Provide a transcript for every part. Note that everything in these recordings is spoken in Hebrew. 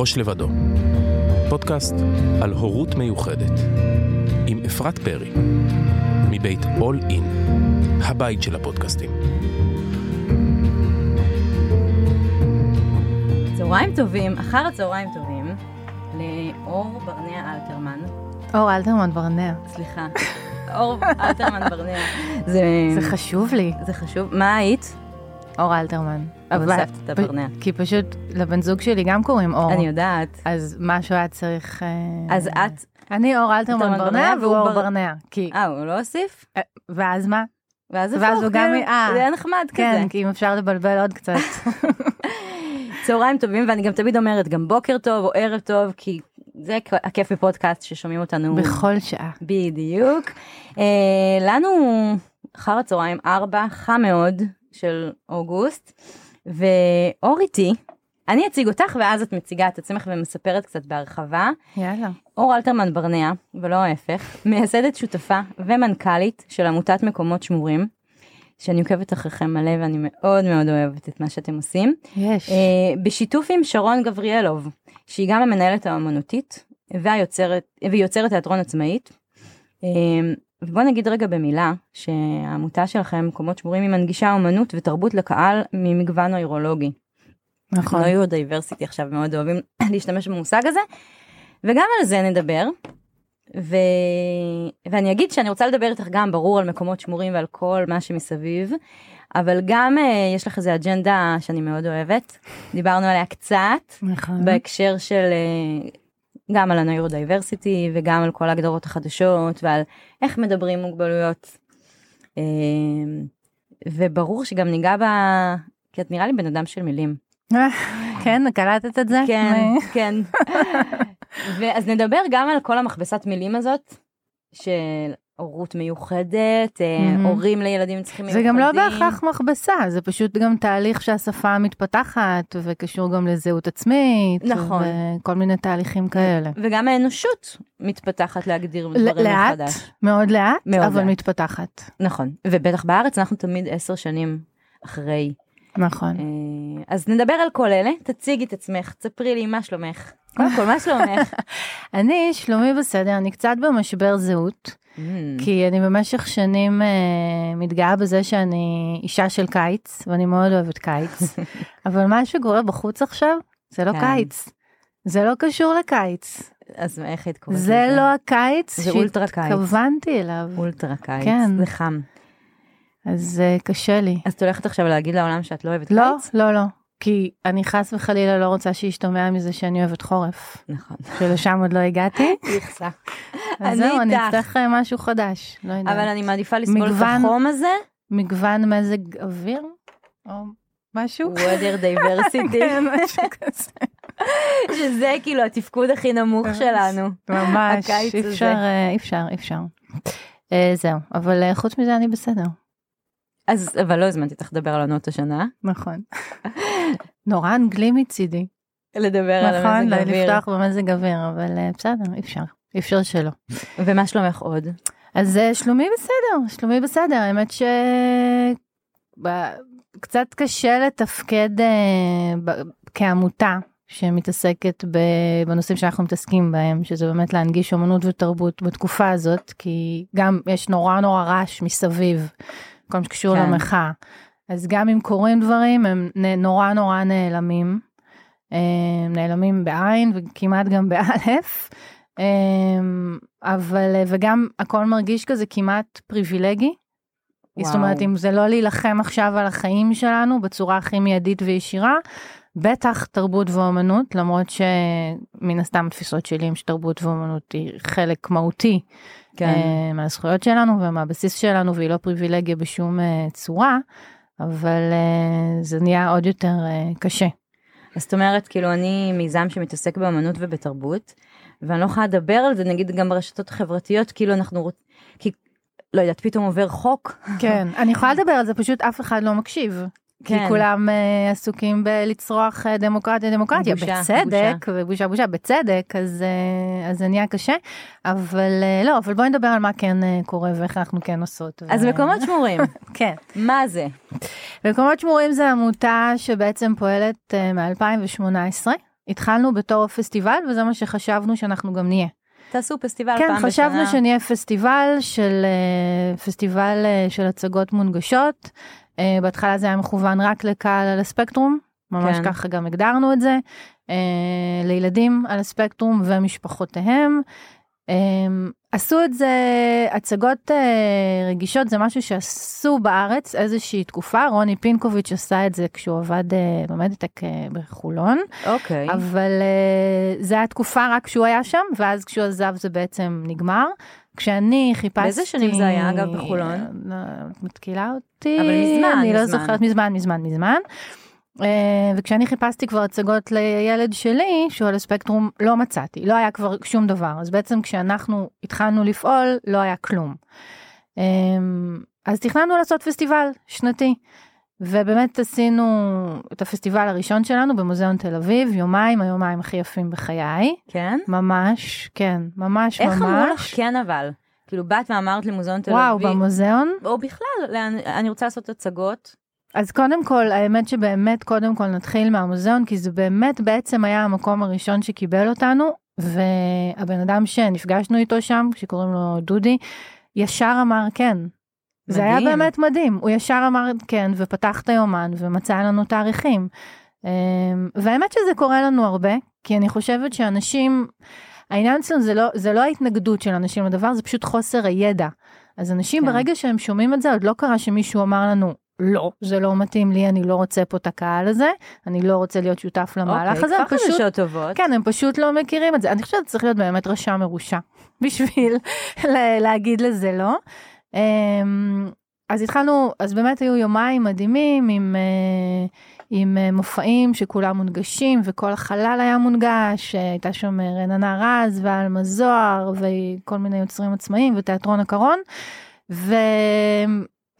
ראש לבדו, פודקאסט על הורות מיוחדת, עם אפרת פרי, מבית All In, הבית של הפודקאסטים. צהריים טובים, אחר הצהריים טובים, לאור ברנע אלתרמן. אור אלתרמן ברנע. סליחה, אור אלתרמן ברנע. זה, זה חשוב לי. זה חשוב. מה היית? אור אלתרמן. אבל הוספת את הברנע. כי פשוט לבן זוג שלי גם קוראים אור. אני יודעת. אז משהו היה צריך... אה, אז את... אני אור אלתרמן ברנע והוא אור בר- ברנע. כי... אה, הוא לא הוסיף? ואז מה? ואז הפוך, הוא גם- כן. אה. זה היה נחמד כן, כזה. כי אם אפשר לבלבל עוד קצת. צהריים טובים, ואני גם תמיד אומרת גם בוקר טוב או ערב טוב, כי זה הכיף בפודקאסט ששומעים אותנו. בכל שעה. בדיוק. אה, לנו אחר הצהריים ארבע, חם מאוד של אוגוסט, ואור איתי, אני אציג אותך ואז את מציגה את עצמך ומספרת קצת בהרחבה. יאללה. אור אלתרמן ברנע, ולא ההפך, מייסדת שותפה ומנכ"לית של עמותת מקומות שמורים, שאני עוקבת אחריכם מלא ואני מאוד מאוד אוהבת את מה שאתם עושים. יש. אה, בשיתוף עם שרון גבריאלוב, שהיא גם המנהלת והיוצרת, ויוצרת תיאטרון עצמאית. ובוא נגיד רגע במילה שהעמותה שלכם, מקומות שמורים, היא מנגישה אומנות ותרבות לקהל ממגוון נוירולוגי. נכון. neurodiversity עכשיו מאוד אוהבים להשתמש במושג הזה, וגם על זה נדבר. ו... ואני אגיד שאני רוצה לדבר איתך גם ברור על מקומות שמורים ועל כל מה שמסביב, אבל גם אה, יש לך איזה אג'נדה שאני מאוד אוהבת, דיברנו עליה קצת, נכון. בהקשר של אה, גם על ה neurodiversity וגם על כל ההגדרות החדשות ועל איך מדברים מוגבלויות. אה, וברור שגם ניגע בה, כי את נראה לי בן אדם של מילים. כן, קלטת את זה? כן, כן. ואז נדבר גם על כל המכבסת מילים הזאת, של הורות מיוחדת, מהמם. הורים לילדים צרכים מיוחדים. גם לא בהכרח מכבסה, זה פשוט גם תהליך שהשפה מתפתחת, וקשור גם לזהות עצמית. נכון. וכל מיני תהליכים כאלה. וגם האנושות מתפתחת להגדיר דברים לאט, מחדש. מאוד לאט, מאוד אבל לאט. מתפתחת. נכון, ובטח בארץ אנחנו תמיד עשר שנים אחרי. נכון. אה, אז נדבר על כל אלה, תציגי את עצמך, תספרי לי מה שלומך. קודם כל, מה שלומך? אני, שלומי בסדר, אני קצת במשבר זהות, כי אני במשך שנים אה, מתגאה בזה שאני אישה של קיץ, ואני מאוד אוהבת קיץ, אבל מה שקורה בחוץ עכשיו, זה לא כן. קיץ. זה לא קשור לקיץ. אז איך היית קוראת לזה? זה לא הקיץ. שהתכוונתי אליו. אולטרה קיץ, כן. זה חם. אז אה, קשה לי. אז את הולכת עכשיו להגיד לעולם שאת לא אוהבת לא, קיץ? לא, לא. כי אני חס וחלילה לא רוצה שישתמע מזה שאני אוהבת חורף, נכון. שלשם עוד לא הגעתי. איכסה. אז זהו, אני. אצטרך אה, משהו חדש, לא יודעת. אבל אני מעדיפה לסבול את החום הזה, מגוון מזג אוויר? או משהו? weather diversity, כן, משהו כזה. שזה כאילו התפקוד הכי נמוך שלנו. ממש, הקיץ אי הזה. אפשר, אה, אי אפשר, אי אפשר. אה, זהו, אבל אה, חוץ מזה אני בסדר. אז, אבל לא הזמנתי אותך לדבר על עונות השנה, נכון. נורא אנגלי מצידי. לדבר על נכון, המזג אוויר. לפתוח במזג אוויר, אבל אה, בסדר, אי אפשר. אי אפשר שלא. ומה שלומך עוד? אז אה, שלומי בסדר, שלומי בסדר, האמת ש... קצת קשה לתפקד אה, כעמותה שמתעסקת בנושאים שאנחנו מתעסקים בהם, שזה באמת להנגיש אומנות ותרבות בתקופה הזאת, כי גם יש נורא נורא רעש מסביב, כל מה שקשור כן. למחאה. אז גם אם קורים דברים, הם נורא נורא נעלמים. אה, נעלמים בעין וכמעט גם באלף. אמ, אבל אה, וגם הכל מרגיש כזה כמעט פריבילגי. וואו. זאת אומרת אם זה לא להילחם עכשיו על החיים שלנו בצורה הכי מיידית וישירה, בטח תרבות ואומנות למרות שמן הסתם התפיסות שלי הם שתרבות ואומנות היא חלק מהותי כן. אה, מהזכויות שלנו ומהבסיס שלנו והיא לא פריבילגיה בשום אה, צורה, אבל אה, זה נהיה עוד יותר קשה. אז זאת אומרת, כאילו, אני מיזם שמתעסק באמנות ובתרבות, ואני לא יכולה לדבר על זה, נגיד, גם ברשתות החברתיות, כאילו אנחנו רוצים, כי, לא יודעת, פתאום עובר חוק. כן, אני יכולה לדבר על זה, פשוט אף אחד לא מקשיב. כי כן. כולם אה, עסוקים בלצרוח אה, דמוקרטיה, דמוקרטיה, בושה, בצדק, ובושה בושה, בצדק, אז, אה, אז זה נהיה קשה. אבל אה, לא, אבל בואי נדבר על מה כן אה, קורה ואיך אנחנו כן עושות. אז ו- מקומות שמורים, כן. מה זה? מקומות שמורים זה עמותה שבעצם פועלת uh, מ-2018, התחלנו בתור פסטיבל וזה מה שחשבנו שאנחנו גם נהיה. תעשו פסטיבל כן, פעם בשנה. חשבנו שנהיה פסטיבל של, פסטיבל של הצגות מונגשות. אה, בהתחלה זה היה מכוון רק לקהל על הספקטרום, ממש כן. ככה גם הגדרנו את זה, לילדים על הספקטרום ומשפחותיהם. עשו את זה, הצגות רגישות זה משהו שעשו בארץ איזושהי תקופה, רוני פינקוביץ' עשה את זה כשהוא עבד במדיטק בחולון. אוקיי. אבל uh, זה היה תקופה רק כשהוא היה שם, ואז כשהוא עזב זה בעצם נגמר. כשאני חיפשתי... באיזה שנים זה היה, אגב, בחולון? לא, את מתקילה אותי. אבל מזמן, אני לא מזמן. זוכרת, מזמן, מזמן, מזמן. Uh, וכשאני חיפשתי כבר הצגות לילד שלי, שהוא על הספקטרום, לא מצאתי, לא היה כבר שום דבר. אז בעצם כשאנחנו התחלנו לפעול, לא היה כלום. Um, אז תכננו לעשות פסטיבל שנתי. ובאמת עשינו את הפסטיבל הראשון שלנו במוזיאון תל אביב, יומיים, היומיים הכי יפים בחיי. כן? ממש, כן, ממש איך ממש. אמרו לך כן אבל? כאילו באת ואמרת לי מוזיאון תל וואו, אביב. במוזיאון? או בכלל, אני רוצה לעשות הצגות. אז קודם כל, האמת שבאמת קודם כל נתחיל מהמוזיאון, כי זה באמת בעצם היה המקום הראשון שקיבל אותנו, והבן אדם שנפגשנו איתו שם, שקוראים לו דודי, ישר אמר כן. זה היה. באמת מדהים, הוא ישר אמר כן, ופתח את היומן ומצא לנו תאריכים. אמ, והאמת שזה קורה לנו הרבה, כי אני חושבת שאנשים, העניין אצלנו זה לא, זה לא ההתנגדות של אנשים לדבר, זה פשוט חוסר הידע. אז אנשים כן. ברגע שהם שומעים את זה, עוד לא קרה שמישהו אמר לנו, לא, זה לא מתאים לי, אני לא רוצה פה את הקהל הזה, אני לא רוצה להיות שותף למהלך אוקיי, הזה, כבר פשוט, חדשות טובות. כן, הם פשוט לא מכירים את זה. אני חושבת שצריך להיות באמת רשע מרושע בשביל לה- להגיד לזה לא. אמ, אז התחלנו, אז באמת היו יומיים מדהימים עם, אה, עם אה, מופעים שכולם מונגשים וכל החלל היה מונגש, הייתה שם אה, רננה רז ועלמה זוהר וכל מיני יוצרים עצמאיים ותיאטרון הקרון. ו...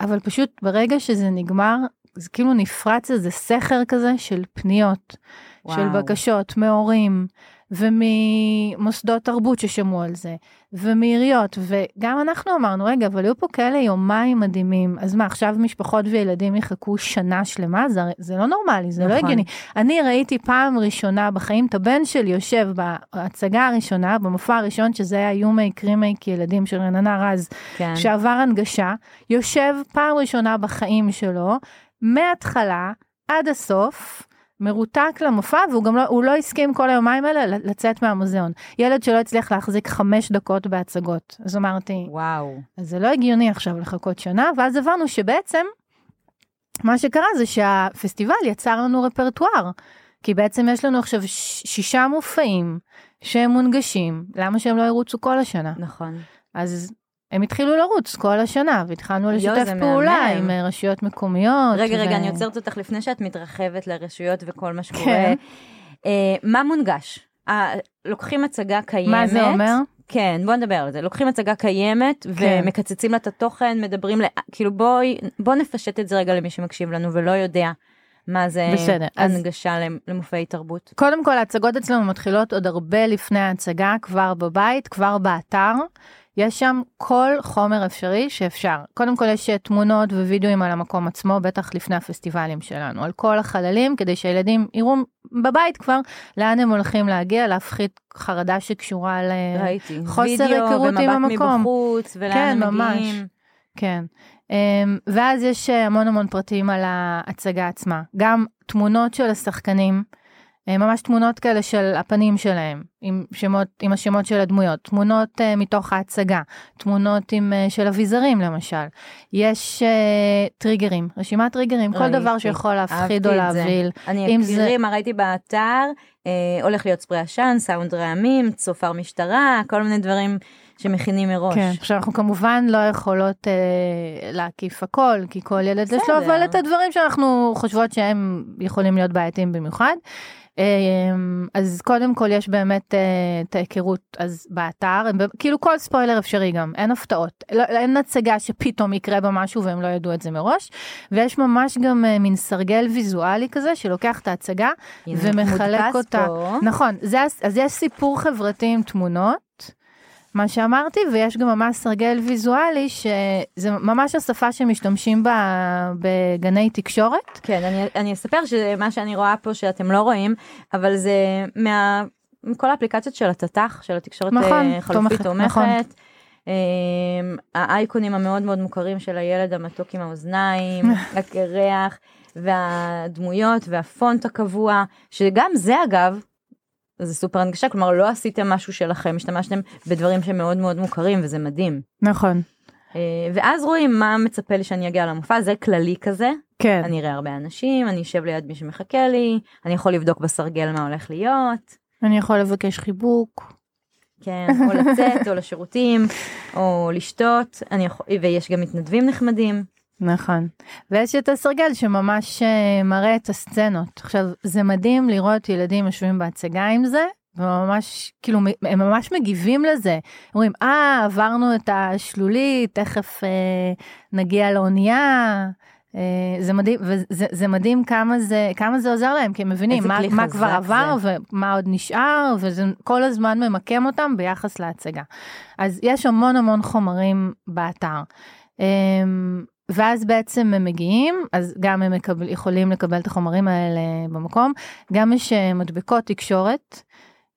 אבל פשוט ברגע שזה נגמר, זה כאילו נפרץ איזה סכר כזה של פניות, וואו. של בקשות מהורים וממוסדות תרבות ששמעו על זה, ומעיריות, וגם אנחנו אמרנו, רגע, אבל היו פה כאלה יומיים מדהימים, אז מה, עכשיו משפחות וילדים יחכו שנה שלמה? זה, זה לא נורמלי, זה לא נכון. הגיוני. אני ראיתי פעם ראשונה בחיים את הבן שלי יושב בהצגה הראשונה, במופע הראשון, שזה היה יומי קרימייק ילדים של רננה רז, כן. שעבר הנגשה, יושב פעם ראשונה בחיים שלו, מההתחלה עד הסוף, מרותק למופע, והוא גם לא, הוא לא הסכים כל היומיים האלה לצאת מהמוזיאון. ילד שלא הצליח להחזיק חמש דקות בהצגות. אז אמרתי, וואו. אז זה לא הגיוני עכשיו לחכות שנה, ואז הבנו שבעצם, מה שקרה זה שהפסטיבל יצר לנו רפרטואר. כי בעצם יש לנו עכשיו שישה מופעים שהם מונגשים, למה שהם לא ירוצו כל השנה? נכון. אז הם התחילו לרוץ כל השנה, והתחלנו לשתף פעולה. עם אה, רשויות מקומיות. רגע, רגע, ו- אני עוצרת אותך לפני שאת מתרחבת לרשויות וכל מה שקורה. כן. אה, מה מונגש? אה, לוקחים הצגה קיימת. מה זה אומר? כן, בוא נדבר על זה. לוקחים הצגה קיימת כן. ומקצצים לה את התוכן, מדברים, ל... כאילו בואי, בוא נפשט את זה רגע למי שמקשיב לנו ולא יודע מה זה בסדר, אז- הנגשה למופעי תרבות. קודם כל ההצגות אצלנו מתחילות עוד הרבה לפני ההצגה, כבר בבית, כבר באתר. יש שם כל חומר אפשרי שאפשר. קודם כל יש אה, תמונות ווידאוים על המקום עצמו, בטח לפני הפסטיבלים שלנו, על כל החללים, כדי שהילדים יראו בבית כבר לאן הם הולכים להגיע, להפחית חרדה שקשורה ל... ראיתי. חוסר וידאו היכרות עם ומבט המקום. מבחוץ, ולאן כן, הם ממש. מגיעים. כן. Um, ואז יש אה, המון המון פרטים על ההצגה עצמה. גם תמונות של השחקנים, ממש תמונות כאלה של הפנים שלהם, עם, שמות, עם השמות של הדמויות, תמונות uh, מתוך ההצגה, תמונות עם, uh, של אביזרים למשל. יש uh, טריגרים, רשימת טריגרים, כל דבר שיכול להפחיד או. להבהיל. אני אקריא מה ראיתי באתר, אה, הולך להיות ספרי עשן, סאונד רעמים, צופר משטרה, כל מיני דברים שמכינים מראש. כן, עכשיו אנחנו כמובן לא יכולות אה, להקיף הכל, כי כל ילד יש לו. אבל את הדברים שאנחנו חושבות שהם יכולים להיות בעייתיים במיוחד. אה, אז קודם כל יש באמת אה, את ההיכרות אז באתר, הם, כאילו כל ספוילר אפשרי גם, אין הפתעות, לא, אין הצגה שפתאום יקרה בה משהו והם לא ידעו את זה מראש, ויש ממש גם אה, מין סרגל ויזואלי כזה שלוקח את ההצגה ומחלק אותה. פה. נכון, זה, אז יש סיפור חברתי עם תמונות, מה שאמרתי, ויש גם ממש סרגל ויזואלי, שזה ממש השפה שמשתמשים בה בגני תקשורת. כן, אני, אני אספר שמה שאני רואה פה שאתם לא רואים, אבל זה מה... מכל האפליקציות של התת"ח, של התקשורת נכון, אה, חלופית תומכת. נכון. אה, האייקונים המאוד מאוד מוכרים של הילד המתוק עם האוזניים, הקרח, והדמויות והפונט הקבוע, שגם זה אגב, זה סופר הנגשה, כלומר לא עשיתם משהו שלכם, השתמשתם בדברים שמאוד מאוד מוכרים וזה מדהים. נכון. אה, ואז רואים מה מצפה לי שאני אגיע למופע, זה כללי כזה, כן. אני אראה הרבה אנשים, אני אשב ליד מי שמחכה לי, אני יכול לבדוק בסרגל מה הולך להיות, אני יכול לבקש חיבוק. כן, או לצאת, או לשירותים, או לשתות, יכול, ויש גם מתנדבים נחמדים. נכון. ויש את הסרגל שממש אה, מראה את הסצנות. עכשיו, זה מדהים לראות ילדים יושבים בהצגה עם זה, וממש, כאילו, הם ממש מגיבים לזה. אומרים, אה, עברנו את השלולית, תכף אה, נגיע לאונייה. אה, זה מדהים, וזה זה מדהים כמה זה, כמה זה עוזר להם, כי הם מבינים מה, מה כבר עבר זה. ומה עוד נשאר, וזה כל הזמן ממקם אותם ביחס להצגה. אז יש המון המון חומרים באתר. אמ, ואז בעצם הם מגיעים, אז גם הם מקבל, יכולים לקבל את החומרים האלה במקום. גם יש אה, מדבקות תקשורת,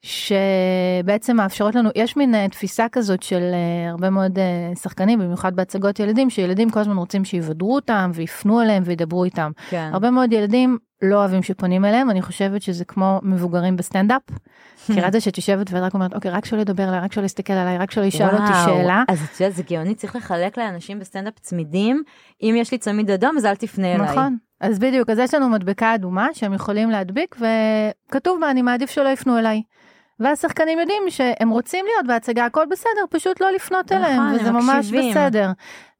שבעצם מאפשרות לנו, יש מין אה, תפיסה כזאת של אה, הרבה מאוד שחקנים, במיוחד בהצגות ילדים, שילדים כל הזמן רוצים שיוודרו אותם ויפנו אליהם וידברו איתם. כן. הרבה מאוד ילדים לא אוהבים שפונים אליהם, אני חושבת שזה כמו מבוגרים בסטנדאפ. מכירה את זה שאת יושבת ואת רק אומרת, אוקיי, רק שלא ידבר אליי, רק שלא יסתכל עליי, רק שלא ישאל אותי שאלה. אז את יודעת, זה גאוני, צריך לחלק לאנשים בסטנדאפ צמידים, אם יש לי צמיד אדום אז אל תפנה אליי. נכון. אז בדיוק, אז יש לנו מדבקה אדומה שהם יכולים להדביק, וכתוב בה, אני מעדיף שלא יפנו אליי. והשחקנים יודעים שהם רוצים להיות בהצגה, הכל בסדר, פשוט לא לפנות נכון, אליהם, הם וזה ממש מקשיבים. בסדר.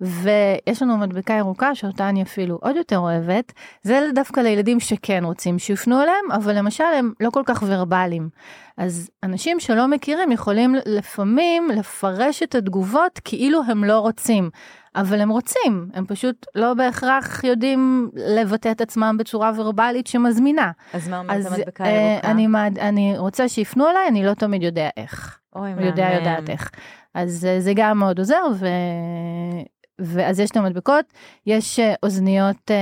ויש לנו מדבקה ירוקה, שאותה אני אפילו עוד יותר אוהבת, זה דווקא לילדים שכן רוצים שיפנו אליהם, אבל למשל הם לא כל כך ורבליים. אז אנשים שלא מכירים יכולים לפעמים לפרש את התגובות כאילו הם לא רוצים. אבל הם רוצים, הם פשוט לא בהכרח יודעים לבטא את עצמם בצורה ורבלית שמזמינה. אז מה אומרת המדבקה אה, הירוקה? אני, מעד- אני רוצה שיפנו אליי, אני לא תמיד יודע איך. אוי, אני יודע. יודעת איך. אז אה, זה גם מאוד עוזר, ו... ואז יש את המדבקות, יש אה, אוזניות אה,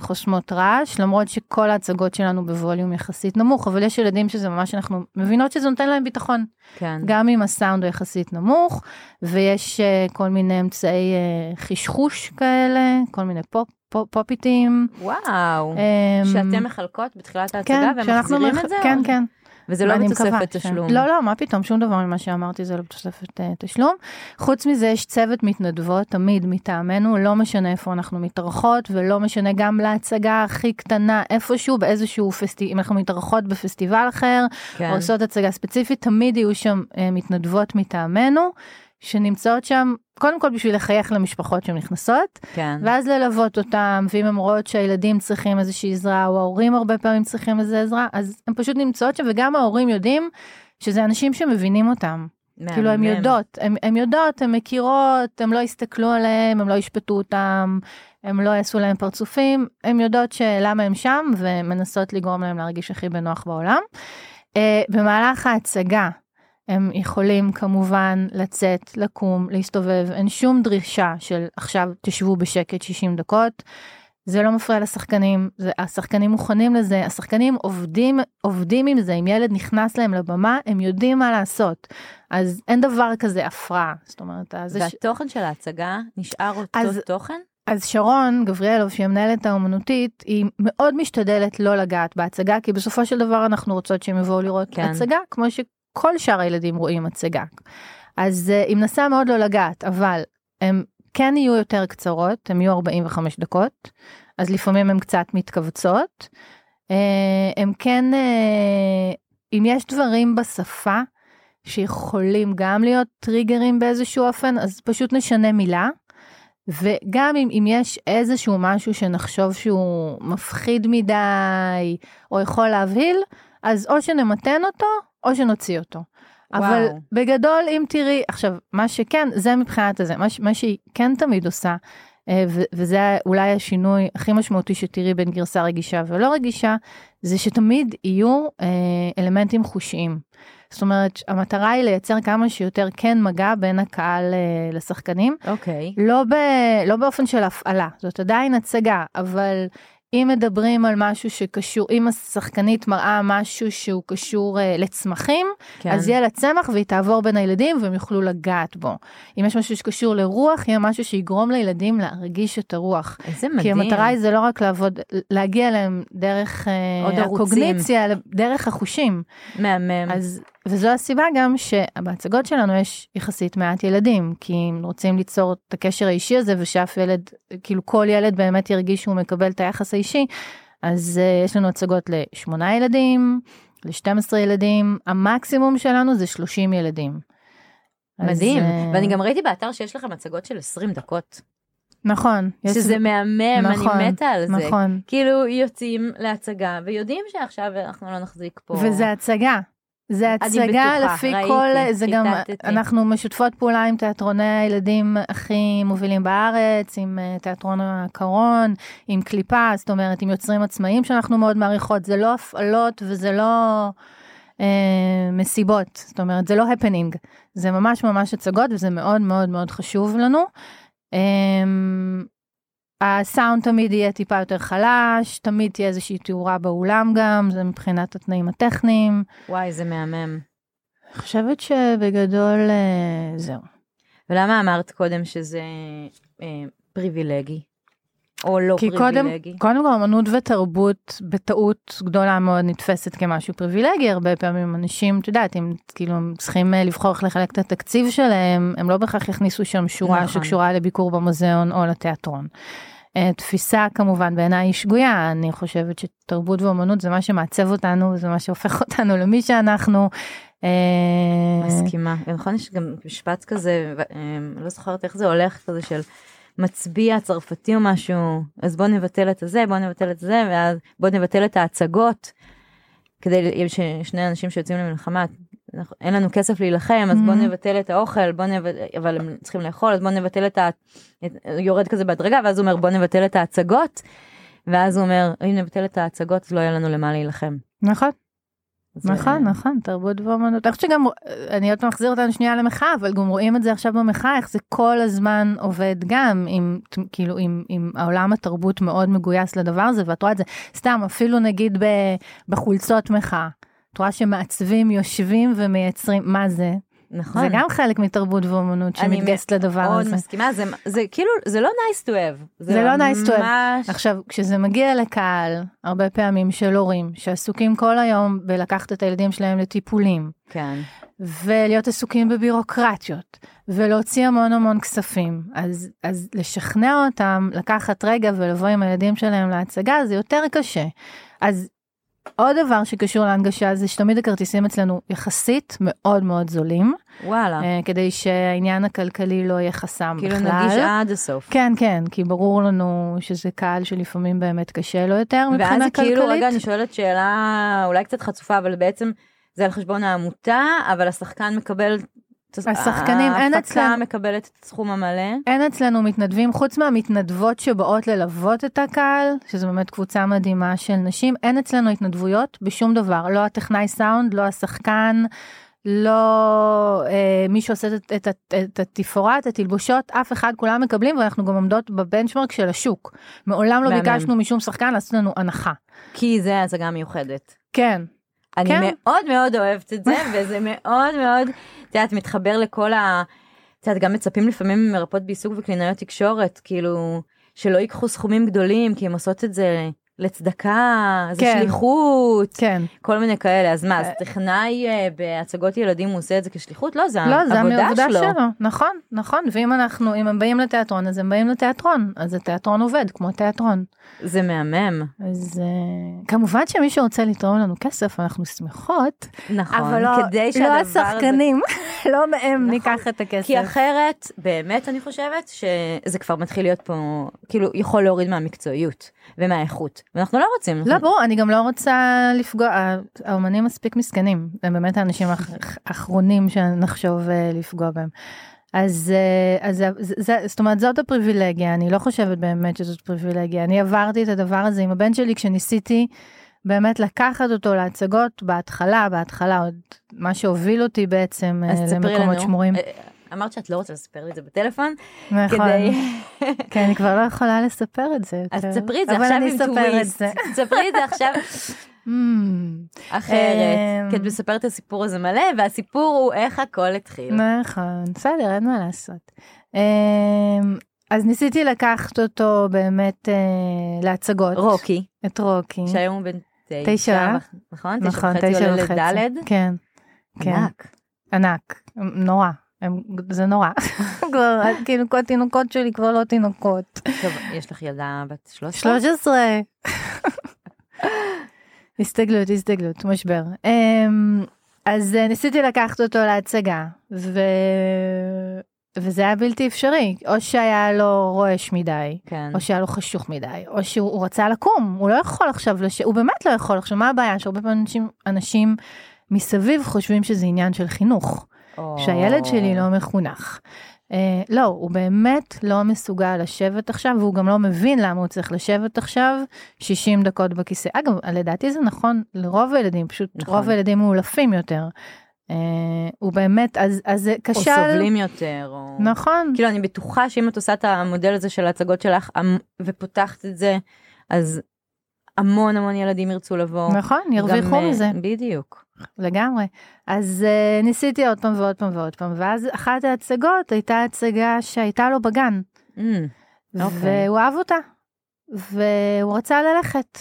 חוסמות רעש, למרות שכל ההצגות שלנו בווליום יחסית נמוך, אבל יש ילדים שזה ממש, אנחנו מבינות שזה נותן להם ביטחון, כן. גם אם הסאונד הוא יחסית נמוך, ויש אה, כל מיני אמצעי אה, חשחוש כאלה, כל מיני פופ, פופ, פופיטים. וואו. אה, שאתם מחלקות בתחילת ההצגה כן, והם שאנחנו מחזירים מח- את זה? כן, או- כן. וזה לא בתוספת ש- תשלום. לא, לא, מה פתאום, שום דבר ממה שאמרתי זה לא בתוספת אה, תשלום. חוץ מזה יש צוות מתנדבות תמיד מטעמנו, לא משנה איפה אנחנו מתארחות, ולא משנה גם להצגה הכי קטנה, איפשהו, באיזשהו פסטיבל, אם אנחנו מתארחות בפסטיבל אחר, כן. או עושות הצגה ספציפית, תמיד יהיו שם אה, מתנדבות מטעמנו, שנמצאות שם, קודם כל בשביל לחייך למשפחות שהן נכנסות, כן. ואז ללוות אותם, ואם הן רואות שהילדים צריכים איזושהי עזרה, או ההורים הרבה פעמים צריכים איזו עזרה, אז הן פשוט נמצאות שם, וגם ההורים יודעים שזה אנשים שמבינים אותם. כאילו, הן. יודעות, הן- הן יודעות, הן מכירות, הן לא יסתכלו עליהם, הן לא ישפטו אותם, הם לא יעשו להם פרצופים, הן יודעות שלמה הם שם, ומנסות לגרום להם להרגיש הכי בנוח בעולם. אה, במהלך ההצגה, הם יכולים כמובן לצאת, לקום, להסתובב, אין שום דרישה של עכשיו תשבו בשקט 60 דקות. זה לא מפריע לשחקנים, זה, השחקנים מוכנים לזה, השחקנים עובדים, עובדים עם זה, אם ילד נכנס להם לבמה, הם יודעים מה לעשות. אז אין דבר כזה הפרעה, זאת אומרת, והתוכן של ההצגה נשאר אותו אז- תוכן? אז שרון גבריאלוב, שהיא המנהלת האומנותית, היא מאוד משתדלת לא לגעת בהצגה, כי בסופו של דבר אנחנו רוצות שהם יבואו לראות כן. הצגה, כמו שכל שאר הילדים רואים הצגה. אז uh, היא מנסה מאוד לא לגעת, אבל הם כן יהיו יותר קצרות, הם יהיו 45 דקות, אז לפעמים הן קצת מתכווצות. Uh, הם כן, uh, אם יש דברים בשפה שיכולים גם להיות טריגרים באיזשהו אופן, אז פשוט נשנה מילה. וגם אם, אם יש איזשהו משהו שנחשוב שהוא מפחיד מדי, או יכול להבהיל, אז או שנמתן אותו, או שנוציא אותו. אבל וואו. בגדול, אם תראי, עכשיו, מה שכן, זה מבחינת הזה, מה, מה שהיא כן תמיד עושה, אה, ו- וזה אולי השינוי הכי משמעותי שתראי בין גרסה רגישה ולא רגישה, זה שתמיד יהיו אה, אלמנטים חושיים. זאת אומרת, המטרה היא לייצר כמה שיותר כן מגע בין הקהל אה, לשחקנים, אוקיי. לא, ב, לא באופן של הפעלה, זאת עדיין הצגה, אבל אם מדברים על משהו שקשור, אם השחקנית מראה משהו שהוא קשור uh, לצמחים, כן. אז יהיה לה צמח והיא תעבור בין הילדים והם יוכלו לגעת בו. אם יש משהו שקשור לרוח, יהיה משהו שיגרום לילדים להרגיש את הרוח. איזה כי מדהים. המטרה היא זה לא רק לעבוד, להגיע אליהם דרך uh. הקוגניציה, דרך החושים. מהמם. אז, וזו הסיבה גם שבהצגות שלנו יש יחסית מעט ילדים, כי אם רוצים ליצור את הקשר האישי הזה ושאף ילד, כאילו כל ילד באמת ירגיש שהוא מקבל את היחס האישי, אז uh, יש לנו הצגות לשמונה ילדים, ל-12 ילדים, המקסימום שלנו זה 30 ילדים. אז, מדהים. אה, ואני גם ראיתי באתר שיש לכם הצגות של 20 דקות. נכון. שזה מהמם, נכון, אני מתה על זה. נכון. כאילו יוצאים להצגה ויודעים שעכשיו אנחנו לא נחזיק פה. וזה הצגה. זה הצגה בטוחה, לפי ראיתי, כל, זה גם. אנחנו משותפות פעולה עם תיאטרוני הילדים הכי מובילים בארץ, עם אה, תיאטרון הקרון, עם קליפה, זאת אומרת, עם יוצרים עצמאיים שאנחנו מאוד מעריכות, זה לא הפעלות וזה לא אה, מסיבות, זאת אומרת, זה לא הפנינג, זה ממש ממש הצגות וזה מאוד מאוד מאוד חשוב לנו. אה, הסאונד תמיד יהיה טיפה יותר חלש, תמיד תהיה איזושהי תאורה באולם גם, זה מבחינת התנאים הטכניים. וואי, זה מהמם. אני חושבת שבגדול אה, זהו. ולמה אמרת קודם שזה אה, פריבילגי? או לא כי קודם, פריבילגי? קודם כל אמנות ותרבות בטעות גדולה מאוד נתפסת כמשהו פריבילגי, הרבה פעמים אנשים, את יודעת, אם כאילו הם צריכים אה, לבחור איך לחלק את התקציב שלהם, הם לא בהכרח יכניסו שם שורה נכון. שקשורה לביקור במוזיאון או לתיאטרון. אה, תפיסה כמובן בעיניי היא שגויה, אני חושבת שתרבות ואומנות זה מה שמעצב אותנו, זה מה שהופך אותנו למי שאנחנו. אה, מסכימה. נכון, יש גם משפט כזה, אה, לא זוכרת איך זה הולך, כזה של מצביע צרפתי או משהו, אז בוא נבטל את הזה, בוא נבטל את זה, ואז בוא נבטל את ההצגות, כדי ששני אנשים שיוצאים למלחמה, אין לנו כסף להילחם, אז בוא Mhm. נבטל את האוכל, בוא נבטל, אבל הם צריכים לאכול, אז בוא נבטל את ה... יורד כזה בהדרגה, ואז הוא אומר בוא נבטל את ההצגות, ואז הוא אומר, אם נבטל את ההצגות, אז לא יהיה לנו למה להילחם. נכון. נכון, אה, נכון, תרבות ואומנות. אני חושבת שגם, אני עוד פעם אחזיר אותנו שנייה למחאה, אבל גם רואים את זה עכשיו במחאה, איך זה כל הזמן עובד גם עם, כאילו, עם, עם העולם התרבות מאוד מגויס לדבר הזה, ואת רואה את זה, סתם, אפילו נגיד ב, בחולצות מחאה. את רואה שמעצבים יושבים ומייצרים, מה זה? נכון. זה גם חלק מתרבות ואומנות אני שמתגייסת לדבר מאוד הזה. מסכימה, זה, זה כאילו, זה לא nice to have. זה לא nice to have. ממש... עכשיו, כשזה מגיע לקהל, הרבה פעמים של הורים שעסוקים כל היום בלקחת את הילדים שלהם לטיפולים, כן. ולהיות עסוקים בבירוקרטיות, ולהוציא המון המון כספים, אז, אז לשכנע אותם לקחת רגע ולבוא עם הילדים שלהם להצגה זה יותר קשה. אז עוד דבר שקשור להנגשה זה שתמיד הכרטיסים אצלנו יחסית מאוד מאוד זולים, וואלה. אה, כדי שהעניין הכלכלי לא יהיה חסם כאילו בכלל. נגיש עד הסוף. כן, כן, כי ברור לנו שזה קהל שלפעמים באמת קשה לו יותר מבחינה ואז זה כלכלית. כאילו, רגע, אני שואלת שאלה אולי קצת חצופה, אבל בעצם זה על חשבון העמותה, אבל השחקן מקבל... השחקנים, אין ההפקה אצלם- מקבלת את הסכום המלא. אין אצלנו מתנדבים, חוץ מהמתנדבות שבאות ללוות את הקהל, שזו באמת קבוצה מדהימה של נשים, אין אצלנו התנדבויות בשום דבר, לא הטכנאי סאונד, לא השחקן, לא אה, מי שעושה את, את, את, את התפאורה, את התלבושות, אף אחד, כולם מקבלים, ואנחנו גם עומדות בבנצ'מרק של השוק. מעולם לא מהמם. ביקשנו משום שחקן לעשות לנו הנחה. כי זה הצגה מיוחדת. כן, אני כן. מאוד מאוד אוהבת את זה, וזה מאוד מאוד, את יודעת, מתחבר לכל ה... את יודעת, גם מצפים לפעמים ממרפאות בעיסוק וקלינאיות תקשורת, כאילו, שלא ייקחו סכומים גדולים, כי הן עושות את זה לצדקה, זה כן. שליחות, כן. כל מיני כאלה. אז מה, אז טכנאי אה, בהצגות ילדים הוא עושה את זה כשליחות? לא, זה לא, זה העבודה העבודה שלו. שלו. נכון, נכון, ואם אנחנו, אם הם באים לתיאטרון, אז הם באים לתיאטרון, אז התיאטרון עובד כמו תיאטרון. זה מהמם. אז uh, כמובן שמי שרוצה לתרום לנו כסף, אנחנו שמחות, נכון, אבל לא, כדי לא שהדבר הזה... השחקנים, לא מהם נכון. ניקח את הכסף. כי אחרת, באמת אני חושבת שזה כבר מתחיל להיות פה, כאילו, יכול להוריד מהמקצועיות ומהאיכות, ואנחנו לא רוצים. לא, ברור, אני גם לא רוצה לפגוע, האומנים מספיק מסכנים, הם באמת האנשים האח- האחרונים שנחשוב אה, לפגוע בהם. אז, אה, אז זה, זאת אומרת זאת הפריבילגיה, אני לא חושבת באמת שזאת פריבילגיה. אני עברתי את הדבר הזה עם הבן שלי כשניסיתי באמת לקחת אותו להצגות בהתחלה, בהתחלה עוד מה שהוביל אותי בעצם אה, למקומות לנו. שמורים. אמרת שאת לא רוצה לספר לי את זה בטלפון, נכון. כדי... כן, אני כבר לא יכולה לספר את זה אז. תספרי את זה אבל עכשיו אני עם אספר את טוויסט. זה. תספרי את זה עכשיו Hmm. אחרת. אמ. כי את מספרת את הסיפור הזה מלא, והסיפור הוא איך הכל התחיל. נכון, בסדר, אין מה לעשות. אמ, אז ניסיתי לקחת אותו באמת אה, להצגות. רוקי, את רוקי. שהיום הוא בן תשע. תשע, נכון? תשע נכון, וחצי עולה. לדלת. כן, כן. ענק. ענק, נורא. הם, זה נורא. כבר, כאילו כל תינוקות שלי כבר לא תינוקות. טוב, יש לך ילדה בת 13? 13. הסתגלות, הסתגלות, משבר. אמ, אז אה, ניסיתי לקחת אותו להצגה, ו... וזה היה בלתי אפשרי, או שהיה לו רועש מדי, כן. או שהיה לו חשוך מדי, או שהוא הוא רצה לקום, הוא לא יכול עכשיו, לש... הוא באמת לא יכול עכשיו, מה הבעיה? שהרבה פעמים אנשים, אנשים מסביב חושבים שזה עניין של חינוך, או- שהילד שלי לא מחונך. אה, לא, הוא באמת לא מסוגל לשבת עכשיו, והוא גם לא מבין למה הוא צריך לשבת עכשיו 60 דקות בכיסא. אגב, לדעתי זה נכון לרוב הילדים, פשוט נכון. רוב הילדים מאולפים יותר. אה, הוא באמת, אז, אז זה או כשל. סובלים יותר, או... נכון. כאילו אני בטוחה שאם את עושה את המודל הזה של ההצגות שלך ופותחת את זה, אז המון המון ילדים ירצו לבוא. נכון, ירוויחו אה, מזה. בדיוק. לגמרי. אז uh, ניסיתי עוד פעם ועוד פעם ועוד פעם, ואז אחת ההצגות הייתה הצגה שהייתה לו בגן, Mm, אוקיי. והוא אהב אותה, והוא רצה ללכת.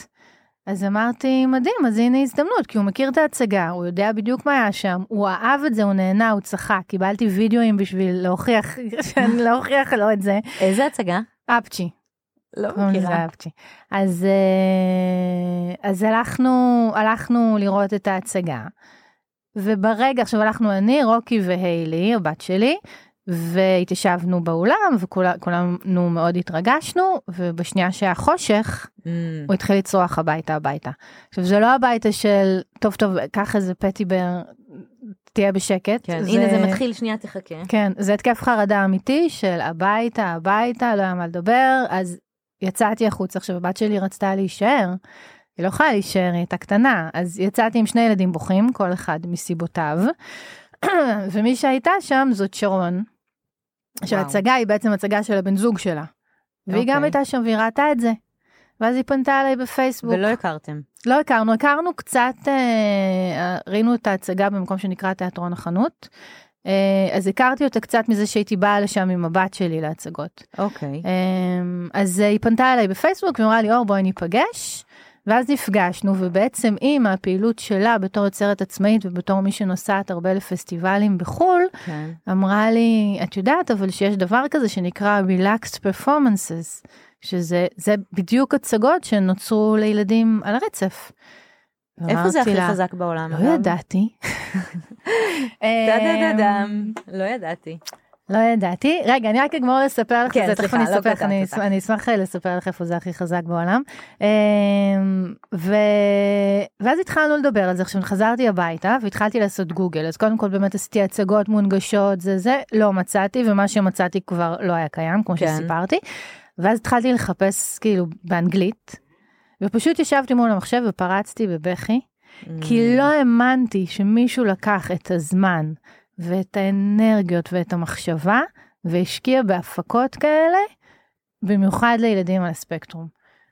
אז אמרתי, מדהים, אז הנה הזדמנות, כי הוא מכיר את ההצגה, הוא יודע בדיוק מה היה שם, הוא אהב את זה, הוא נהנה, הוא צחק, קיבלתי וידאוים בשביל להוכיח, שאני להוכיח לו את זה. איזה הצגה? אפצ'י. לא מכירה. אז, אה, אז הלכנו, הלכנו לראות את ההצגה, וברגע, עכשיו הלכנו אני, רוקי והיילי, הבת שלי, והתיישבנו באולם, וכולנו מאוד התרגשנו, ובשנייה שהיה חושך, Mm, הוא התחיל לצרוח הביתה הביתה. עכשיו זה לא הביתה של, טוב טוב, קח איזה פטיבר, תהיה בשקט. כן, הנה זה מתחיל, שנייה תחכה. כן, זה התקף חרדה אמיתי של הביתה, הביתה, לא היה מה לדבר, אז יצאתי החוצה. עכשיו הבת שלי רצתה להישאר, היא לא יכולה להישאר, היא הייתה קטנה, אז יצאתי עם שני ילדים בוכים, כל אחד מסיבותיו, ומי שהייתה שם זאת שרון, שההצגה היא בעצם הצגה של הבן זוג שלה. והיא גם אוקיי. הייתה שם והיא ראתה את זה. ואז היא פנתה אליי בפייסבוק. ולא הכרתם. לא הכרנו, הכרנו קצת, אה, ראינו את ההצגה במקום שנקרא תיאטרון החנות. אה, אז הכרתי אותה קצת מזה שהייתי באה לשם עם הבת שלי להצגות. אוקיי. אה, אז אה, היא פנתה אליי בפייסבוק ואמרה לי, אור בואי ניפגש. ואז נפגשנו, ובעצם היא מהפעילות שלה בתור יוצרת עצמאית ובתור מי שנוסעת הרבה לפסטיבלים בחו"ל, כן. אמרה לי, את יודעת אבל שיש דבר כזה שנקרא Relaxed Performances, שזה זה בדיוק הצגות שנוצרו לילדים על הרצף. איפה זה הכי לה, חזק בעולם? לא אגב? ידעתי. טה-דה-דה-דם. לא ידעתי. לא ידעתי. רגע, אני רק אגמור לספר לך את כן, זה, תכף אני לא אספר לך, אני. אשמח- אה, לספר לך איפה זה הכי חזק בעולם. אמ. ואז התחלנו לדבר על זה, עכשיו חזרתי הביתה והתחלתי לעשות גוגל, אז קודם כל באמת עשיתי הצגות מונגשות, זה זה, לא מצאתי, ומה שמצאתי כבר לא היה קיים, כמו כן. שסיפרתי. ואז התחלתי לחפש כאילו באנגלית, ופשוט ישבתי מול המחשב ופרצתי בבכי. כי לא האמנתי שמישהו לקח את הזמן ואת האנרגיות ואת המחשבה והשקיע בהפקות כאלה, במיוחד לילדים על הספקטרום.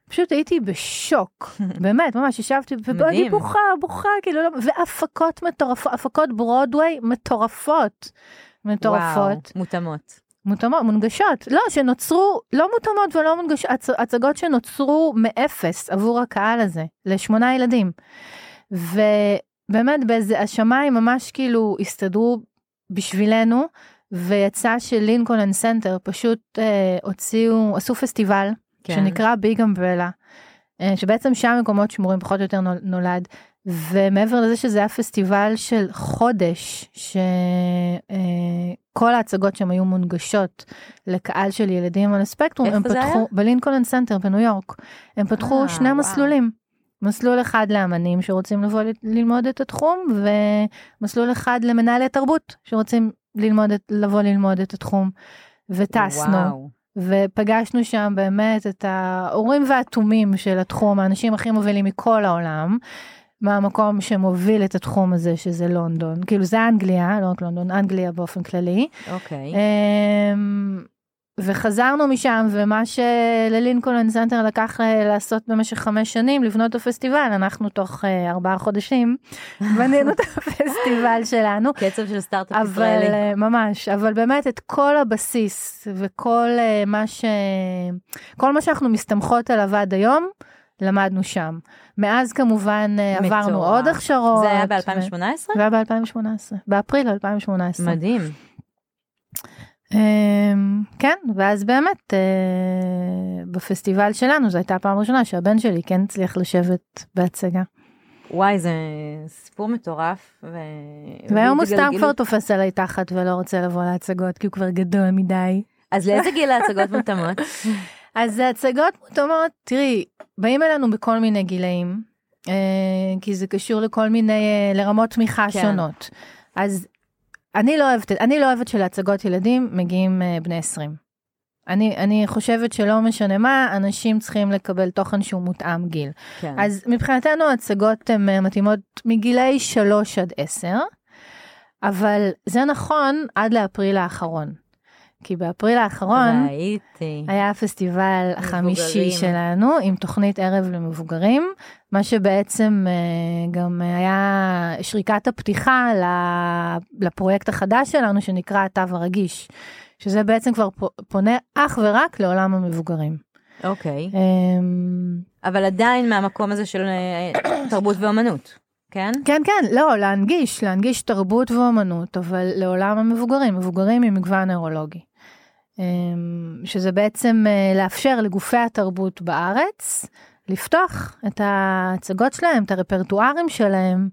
פשוט הייתי בשוק, באמת, ממש ישבתי, ואני. בוכה, בוכה, כאילו, לא, והפקות מטורפות, הפקות ברודוויי מטורפות. מטורפות. וואו, מותאמות. מותאמות, מונגשות, לא, שנוצרו, לא מותאמות ולא מונגשות, הצ, הצגות שנוצרו מאפס עבור הקהל הזה, לשמונה ילדים. ובאמת באיזה, השמיים ממש כאילו הסתדרו בשבילנו, ויצא שלינקולן סנטר פשוט אה, הוציאו, עשו פסטיבל, כן. שנקרא Big Umbrella, אה, שבעצם שם מקומות שמורים פחות או יותר נול- נולד. ומעבר לזה שזה היה פסטיבל של חודש, שכל ההצגות שם היו מונגשות לקהל של ילדים על הספקטרום, הם פתחו, היה? בלינקולן סנטר בניו יורק, הם פתחו אה, שני וואו. מסלולים. מסלול אחד לאמנים שרוצים לבוא ללמוד את התחום, ומסלול אחד למנהלי תרבות שרוצים ללמוד את, לבוא ללמוד את התחום, וטסנו. וואו. ופגשנו שם באמת את האורים והתומים של התחום, האנשים הכי מובילים מכל העולם, מהמקום שמוביל את התחום הזה, שזה לונדון. כאילו זה אנגליה, לא רק לונדון, אנגליה באופן כללי. אוקיי. אמ, וחזרנו משם, ומה שללינקולן סנטר לקח אה, לעשות במשך חמש שנים, לבנות את הפסטיבל, אנחנו תוך אה, ארבעה חודשים בנינו את הפסטיבל שלנו. קצב של סטארט-אפ אבל ישראלי. אה, ממש, אבל באמת את כל הבסיס וכל מה ש... כל מה שאנחנו מסתמכות עליו עד היום, למדנו שם. מאז כמובן אה, עברנו מטורף. עוד הכשרות. זה היה ו- ב-2018? זה היה ב-2018, באפריל 2018. מדהים. אמ, כן, ואז באמת אה, בפסטיבל שלנו זו הייתה הפעם הראשונה שהבן שלי כן הצליח לשבת בהצגה. וואי, זה סיפור מטורף. ו... והיום הוא סתם כבר תופס עליי תחת ולא רוצה לבוא להצגות כי הוא כבר גדול מדי. אז לאיזה גיל ההצגות מותאמות? אז הצגות מותאמות, תראי, באים אלינו בכל מיני גילאים, אה, כי זה קשור לכל מיני, אה, לרמות תמיכה כן. שונות. אז אני לא אוהבת, אני לא אוהבת שלהצגות ילדים מגיעים אה, בני 20. אני, אני חושבת שלא משנה מה, אנשים צריכים לקבל תוכן שהוא מותאם גיל. כן. אז מבחינתנו הצגות הן אה, מתאימות מגילאי 3 עד 10, אבל זה נכון עד לאפריל האחרון. כי באפריל האחרון, והייתי. היה הפסטיבל החמישי. שלנו עם תוכנית ערב למבוגרים, מה שבעצם אה, גם היה שריקת הפתיחה לפרויקט החדש שלנו שנקרא התו הרגיש, שזה בעצם כבר פונה אך ורק לעולם המבוגרים. אוקיי. אמ, אבל עדיין מהמקום הזה של אה, תרבות ואומנות, כן? כן, כן, לא, להנגיש, להנגיש תרבות ואומנות, אבל לעולם המבוגרים, מבוגרים עם מגוון נוירולוגי. אמ, שזה בעצם אה, לאפשר לגופי התרבות בארץ לפתוח את ההצגות שלהם, את הרפרטוארים שלהם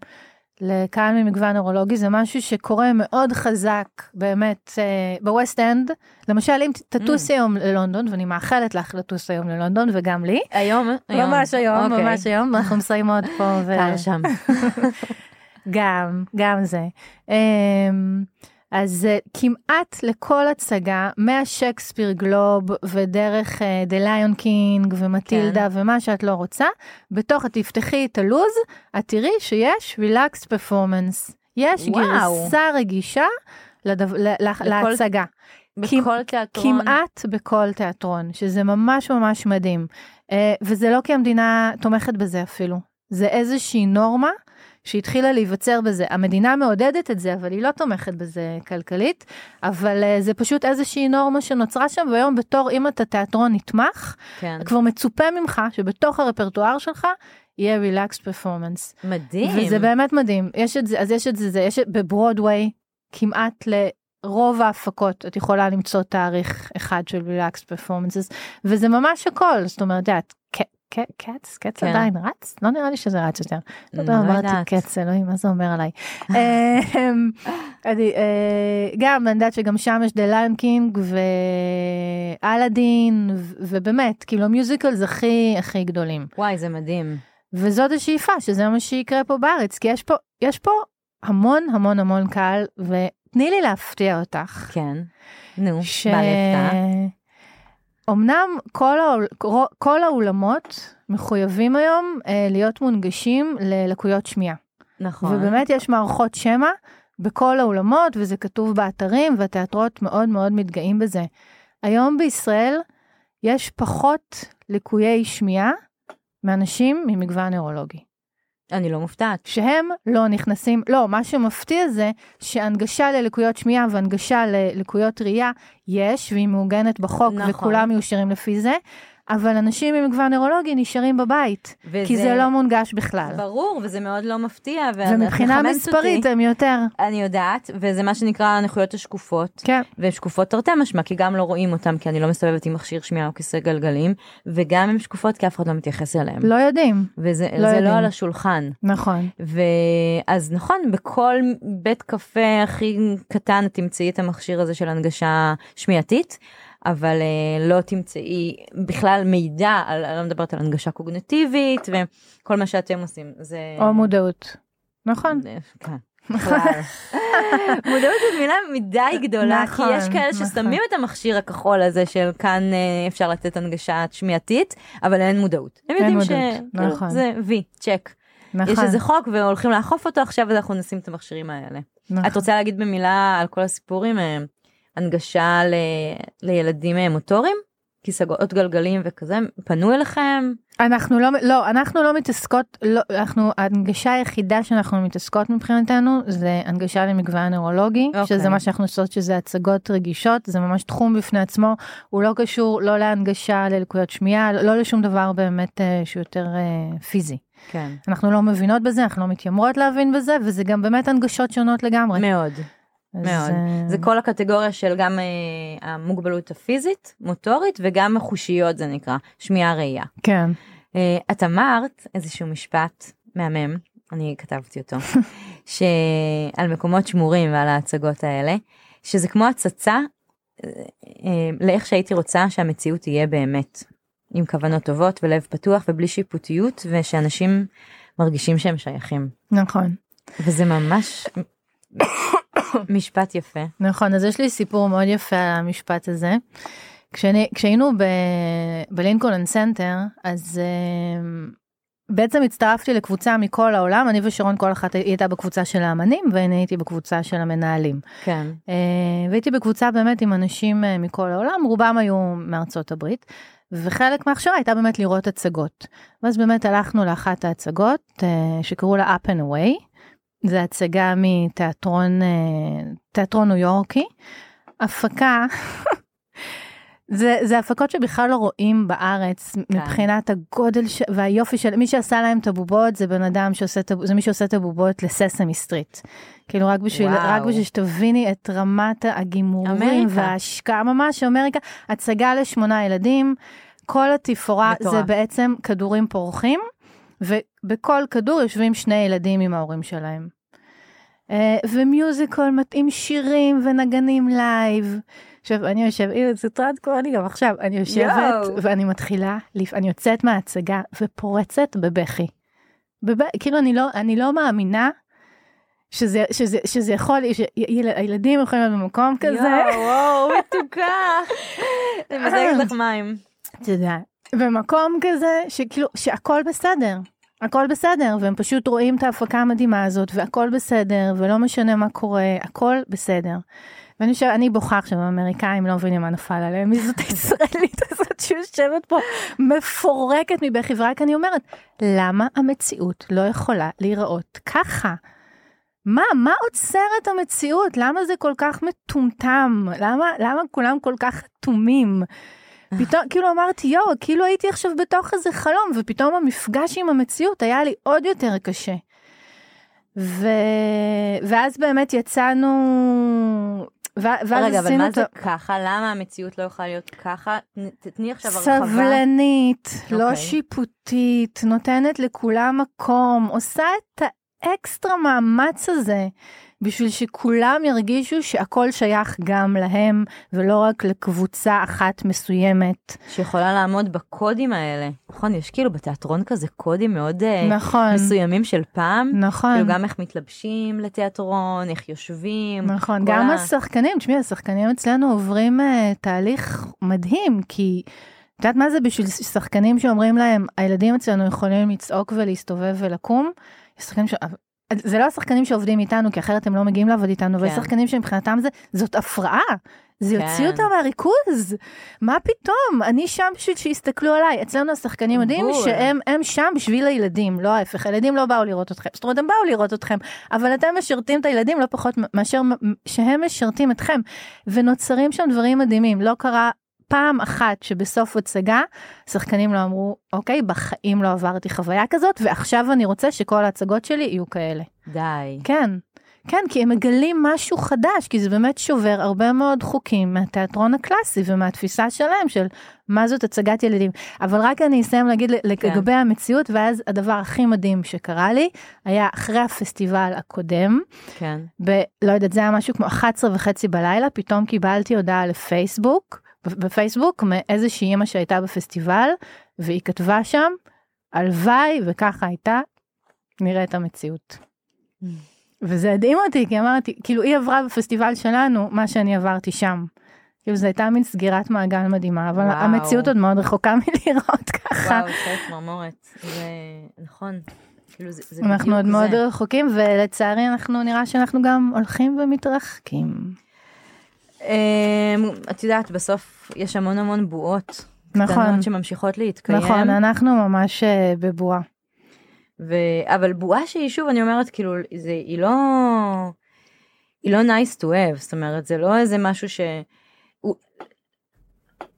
לקהל ממגוון נוירולוגי, זה משהו שקורה מאוד חזק באמת אה, בווסט אנד. למשל, אם תטוס היום ללונדון, ואני מאחלת לך לטוס היום ללונדון וגם לי, היום? ממש היום, אוקיי. ממש היום, אנחנו מסיימות פה. ו- שם. גם, גם זה. אז אה, כמעט לכל הצגה, מהשייקספיר גלוב ודרך The Lion King ומטילדה כן. ומה שאת לא רוצה, בתוך, תפתחי את הלוז, את תראי שיש Relaxed Performance. יש וואו. גרסה רגישה לדו, ל, ל, בכל- להצגה. בכל תיאטרון. כמעט בכל תיאטרון, שזה ממש ממש מדהים. אה, וזה לא כי המדינה תומכת בזה אפילו, זה איזושהי נורמה שהתחילה להיווצר בזה. המדינה מעודדת את זה, אבל היא לא תומכת בזה כלכלית, אבל אה, זה פשוט איזושהי נורמה שנוצרה שם, והיום בתור אם אתה תיאטרון נתמך, כן. כבר מצופה ממך שבתוך הרפרטואר שלך יהיה רילקס פרפורמנס. מדהים. וזה באמת מדהים. יש את זה, אז יש את זה, זה יש את, בברודוויי, כמעט לרוב ההפקות את יכולה למצוא תאריך אחד של רילקס פרפורמנסס, וזה ממש הכל, זאת אומרת, את קץ, קץ כן. עדיין רץ? לא נראה לי שזה רץ יותר. לא לא אמרתי. קץ, אלוהים, מה זה אומר עליי? אמ, אה, גם, אני יודעת שגם שם יש The Lion King ואלאדין, ובאמת, כאילו המיוזיקלס הכי הכי גדולים. וואי, זה מדהים. וזאת השאיפה, שזה מה שיקרה פה בארץ, כי יש פה, יש פה המון המון המון קהל, ותני לי להפתיע אותך. כן. נו, ש... בא לי הפתעה. אמנם כל, האול... כל האולמות מחויבים היום אה, להיות מונגשים ללקויות שמיעה. נכון. ובאמת יש מערכות שמע בכל האולמות, וזה כתוב באתרים, והתיאטרות מאוד מאוד מתגאים בזה. היום בישראל יש פחות לקויי שמיעה מאנשים ממגוון נוירולוגי. אני לא מופתעת. שהם לא נכנסים, לא, מה שמפתיע זה שהנגשה ללקויות שמיעה והנגשה ללקויות ראייה יש, והיא מעוגנת בחוק, נכון. וכולם מיושרים לפי זה, אבל אנשים עם מגוון נוירולוגי נשארים בבית, וזה... כי זה לא מונגש בכלל. ברור, וזה מאוד לא מפתיע. ומבחינה מספרית אותי. הם יותר, אני יודעת, וזה מה שנקרא הנכויות השקופות. כן, והן שקופות תרתי משמע, כי גם לא רואים אותן, כי אני לא מסתובבת עם מכשיר שמיעה או כיסא גלגלים, וגם הן שקופות כי אף אחד לא מתייחס אליהן. לא יודעים, וזה לא זה יודעים. לא על השולחן. נכון, ואז נכון, בכל בית קפה הכי קטן תמצאי את המכשיר הזה של הנגשה שמיעתית, אבל אה, לא תמצאי בכלל מידע, על, אני לא מדברת על הנגשה קוגנטיבית וכל מה שאתם עושים. זה... או מודעות, נכון. אה, כן. מודעות זאת מילה מדי גדולה, כי נכון, יש כאלה נכון. ששמים את המכשיר הכחול הזה של כאן אה, אפשר לתת הנגשה שמיעתית, אבל אין מודעות. הם יודעים מודעות, כאילו, נכון. וי, צ'ק. נכון. יש איזה חוק והולכים לאכוף אותו עכשיו אז אנחנו נשים את המכשירים האלה. נכון. את רוצה להגיד במילה על כל הסיפורים, הנגשה ל- לילדים אה, מוטוריים? כיסאות גלגלים וכזה, פנו אליכם? אנחנו לא, לא, אנחנו לא מתעסקות, לא, אנחנו, ההנגשה היחידה שאנחנו מתעסקות מבחינתנו זה הנגשה למגוון נוירולוגי, אוקיי. okay. שזה מה שאנחנו עושות, שזה הצגות רגישות, זה ממש תחום בפני עצמו, הוא לא קשור לא להנגשה ללקויות שמיעה, לא לשום דבר באמת אה, שהוא יותר אה, פיזי. כן. אנחנו לא מבינות בזה, אנחנו לא מתיימרות להבין בזה, וזה גם באמת הנגשות שונות לגמרי. מאוד. אז, מאוד. אה, זה כל הקטגוריה של גם אה, המוגבלות הפיזית, מוטורית, וגם החושיות זה נקרא, שמיעה ראייה. כן. אה, את אמרת איזשהו משפט מהמם, אני כתבתי אותו, שעל מקומות שמורים ועל ההצגות האלה, שזה כמו הצצה אה, אה, לאיך שהייתי רוצה שהמציאות תהיה באמת, עם כוונות טובות ולב פתוח ובלי שיפוטיות, ושאנשים מרגישים שהם שייכים. נכון. וזה ממש משפט יפה. נכון, אז יש לי סיפור מאוד יפה על המשפט הזה. כשאני, כשהיינו ב, בלינקולן סנטר, אז אה, בעצם הצטרפתי לקבוצה מכל העולם, אני ושרון כל אחת היא הייתה בקבוצה של האמנים, ואני הייתי בקבוצה של המנהלים. כן. Uh, והייתי בקבוצה באמת עם אנשים uh, מכל העולם, רובם היו מארצות הברית. וחלק מההכשרה הייתה באמת לראות הצגות. ואז באמת הלכנו לאחת ההצגות שקראו לה up and away. זה הצגה מתיאטרון uh, תיאטרון ניו יורקי. הפקה, זה, זה הפקות שבכלל לא רואים בארץ כן. מבחינת הגודל ש... והיופי של מי שעשה להם את הבובות זה בן אדם שעושה את, הב- זה מי שעושה את הבובות לססמי סטריט. כאילו רק בשביל, וואו. רק בשביל שתביני את רמת הגימורים אמריקה. וההשקעה ממש אמריקה, הצגה לשמונה ילדים, כל התפאורה. זה בעצם כדורים פורחים, ובכל כדור יושבים שני ילדים עם ההורים שלהם. אה, ו musical מתאים שירים ונגנים לייב. עכשיו אני יושבת, הנה טראנס כמו אני גם עכשיו, אני יושבת יואו. ואני מתחילה, אני יוצאת מההצגה ופורצת בבכי. בב... כאילו אני לא, אני לא מאמינה שזה, שזה, שזה יכול, שהילדים יכולים להיות במקום כזה. יואו, וואו, מתוקה. אני מזגת לך מים. יודע, במקום כזה שכאילו שהכל בסדר. הכל בסדר והם פשוט רואים את ההפקה המדהימה הזאת והכל בסדר ולא משנה מה קורה הכל בסדר. ואני חושבת אני בוכה עכשיו האמריקאים לא מבינים מה נפל עליהם מי זאת הישראלית הזאת שיושבת פה מפורקת מבכי ורק אני אומרת למה המציאות לא יכולה להיראות ככה. מה מה עוצר את המציאות למה זה כל כך מטומטם למה למה כולם כל כך אטומים. פתאום כאילו אמרתי יואו כאילו הייתי עכשיו בתוך איזה חלום ופתאום המפגש עם המציאות היה לי עוד יותר קשה. ו... ואז באמת יצאנו ו... ואז רגע, אבל מה את זה ככה? למה המציאות לא יכולה להיות ככה? תני- תתני עכשיו הרחבה. סבלנית, לא אוקיי. שיפוטית, נותנת לכולם מקום, עושה את האקסטרה מאמץ הזה בשביל שכולם ירגישו שהכל שייך גם להם ולא רק לקבוצה אחת מסוימת. שיכולה לעמוד בקודים האלה. נכון, יש כאילו בתיאטרון כזה קודים מאוד אה, נכון, מסוימים של פעם. נכון. כאילו גם איך מתלבשים לתיאטרון, איך יושבים. נכון, גם ה- השחקנים, תשמעי, השחקנים אצלנו עוברים uh, תהליך מדהים, כי את יודעת מה זה בשביל שחקנים שאומרים להם, הילדים אצלנו יכולים לצעוק ולהסתובב ולקום? יש שחקנים ש... זה לא השחקנים שעובדים איתנו, כי אחרת הם לא מגיעים לעבוד איתנו, אבל כן. שחקנים שמבחינתם זה, זאת הפרעה. זה יוציא כן. אותם מהריכוז. מה פתאום? אני שם בשביל שיסתכלו עליי. אצלנו השחקנים יודעים. שהם הם שם בשביל הילדים, לא ההפך. הילדים לא באו לראות אתכם. זאת אומרת, הם באו לראות אתכם, אבל אתם משרתים את הילדים לא פחות מאשר שהם משרתים אתכם. ונוצרים שם דברים מדהימים. לא קרה פעם אחת שבסוף הצגה שחקנים לא אמרו, אוקיי, בחיים לא עברתי חוויה כזאת, ועכשיו אני רוצה שכל ההצגות שלי יהיו כאלה. די. כן. כן, כי הם מגלים משהו חדש, כי זה באמת שובר הרבה מאוד חוקים מהתיאטרון הקלאסי ומהתפיסה שלהם של מה זאת הצגת ילדים. אבל רק אני אסיים להגיד כן. לגבי המציאות, ואז הדבר הכי מדהים שקרה לי, היה אחרי הפסטיבל הקודם, כן. ב... לא יודעת, זה היה משהו כמו 11 וחצי בלילה, pתאום קיבלתי הודעה לפייסבוק, בפייסבוק, מאיזושהי אמא שהייתה בפסטיבל, והיא כתבה שם, הלוואי וככה הייתה, נראה את המציאות. וזה הדהים אותי, כי אמרתי, כאילו היא עברה בפסטיבל שלנו, מה שאני עברתי שם. כאילו זו הייתה מין סגירת מעגל מדהימה, אבל וואו. המציאות עוד מאוד רחוקה מלראות ככה. וואו, סרט צמרמורת. זה נכון. כאילו זה, זה אנחנו עוד בדיוק מאוד זה. רחוקים, ולצערי אנחנו נראה שאנחנו גם הולכים ומתרחקים. אמ, את יודעת, בסוף יש המון המון בועות. נכון, קטנות שממשיכות להתקיים. נכון, אנחנו ממש אה, בבועה. ו... אבל בועה שהיא שוב אני אומרת כאילו זה היא לא היא לא nice to have זאת אומרת זה לא איזה משהו ש...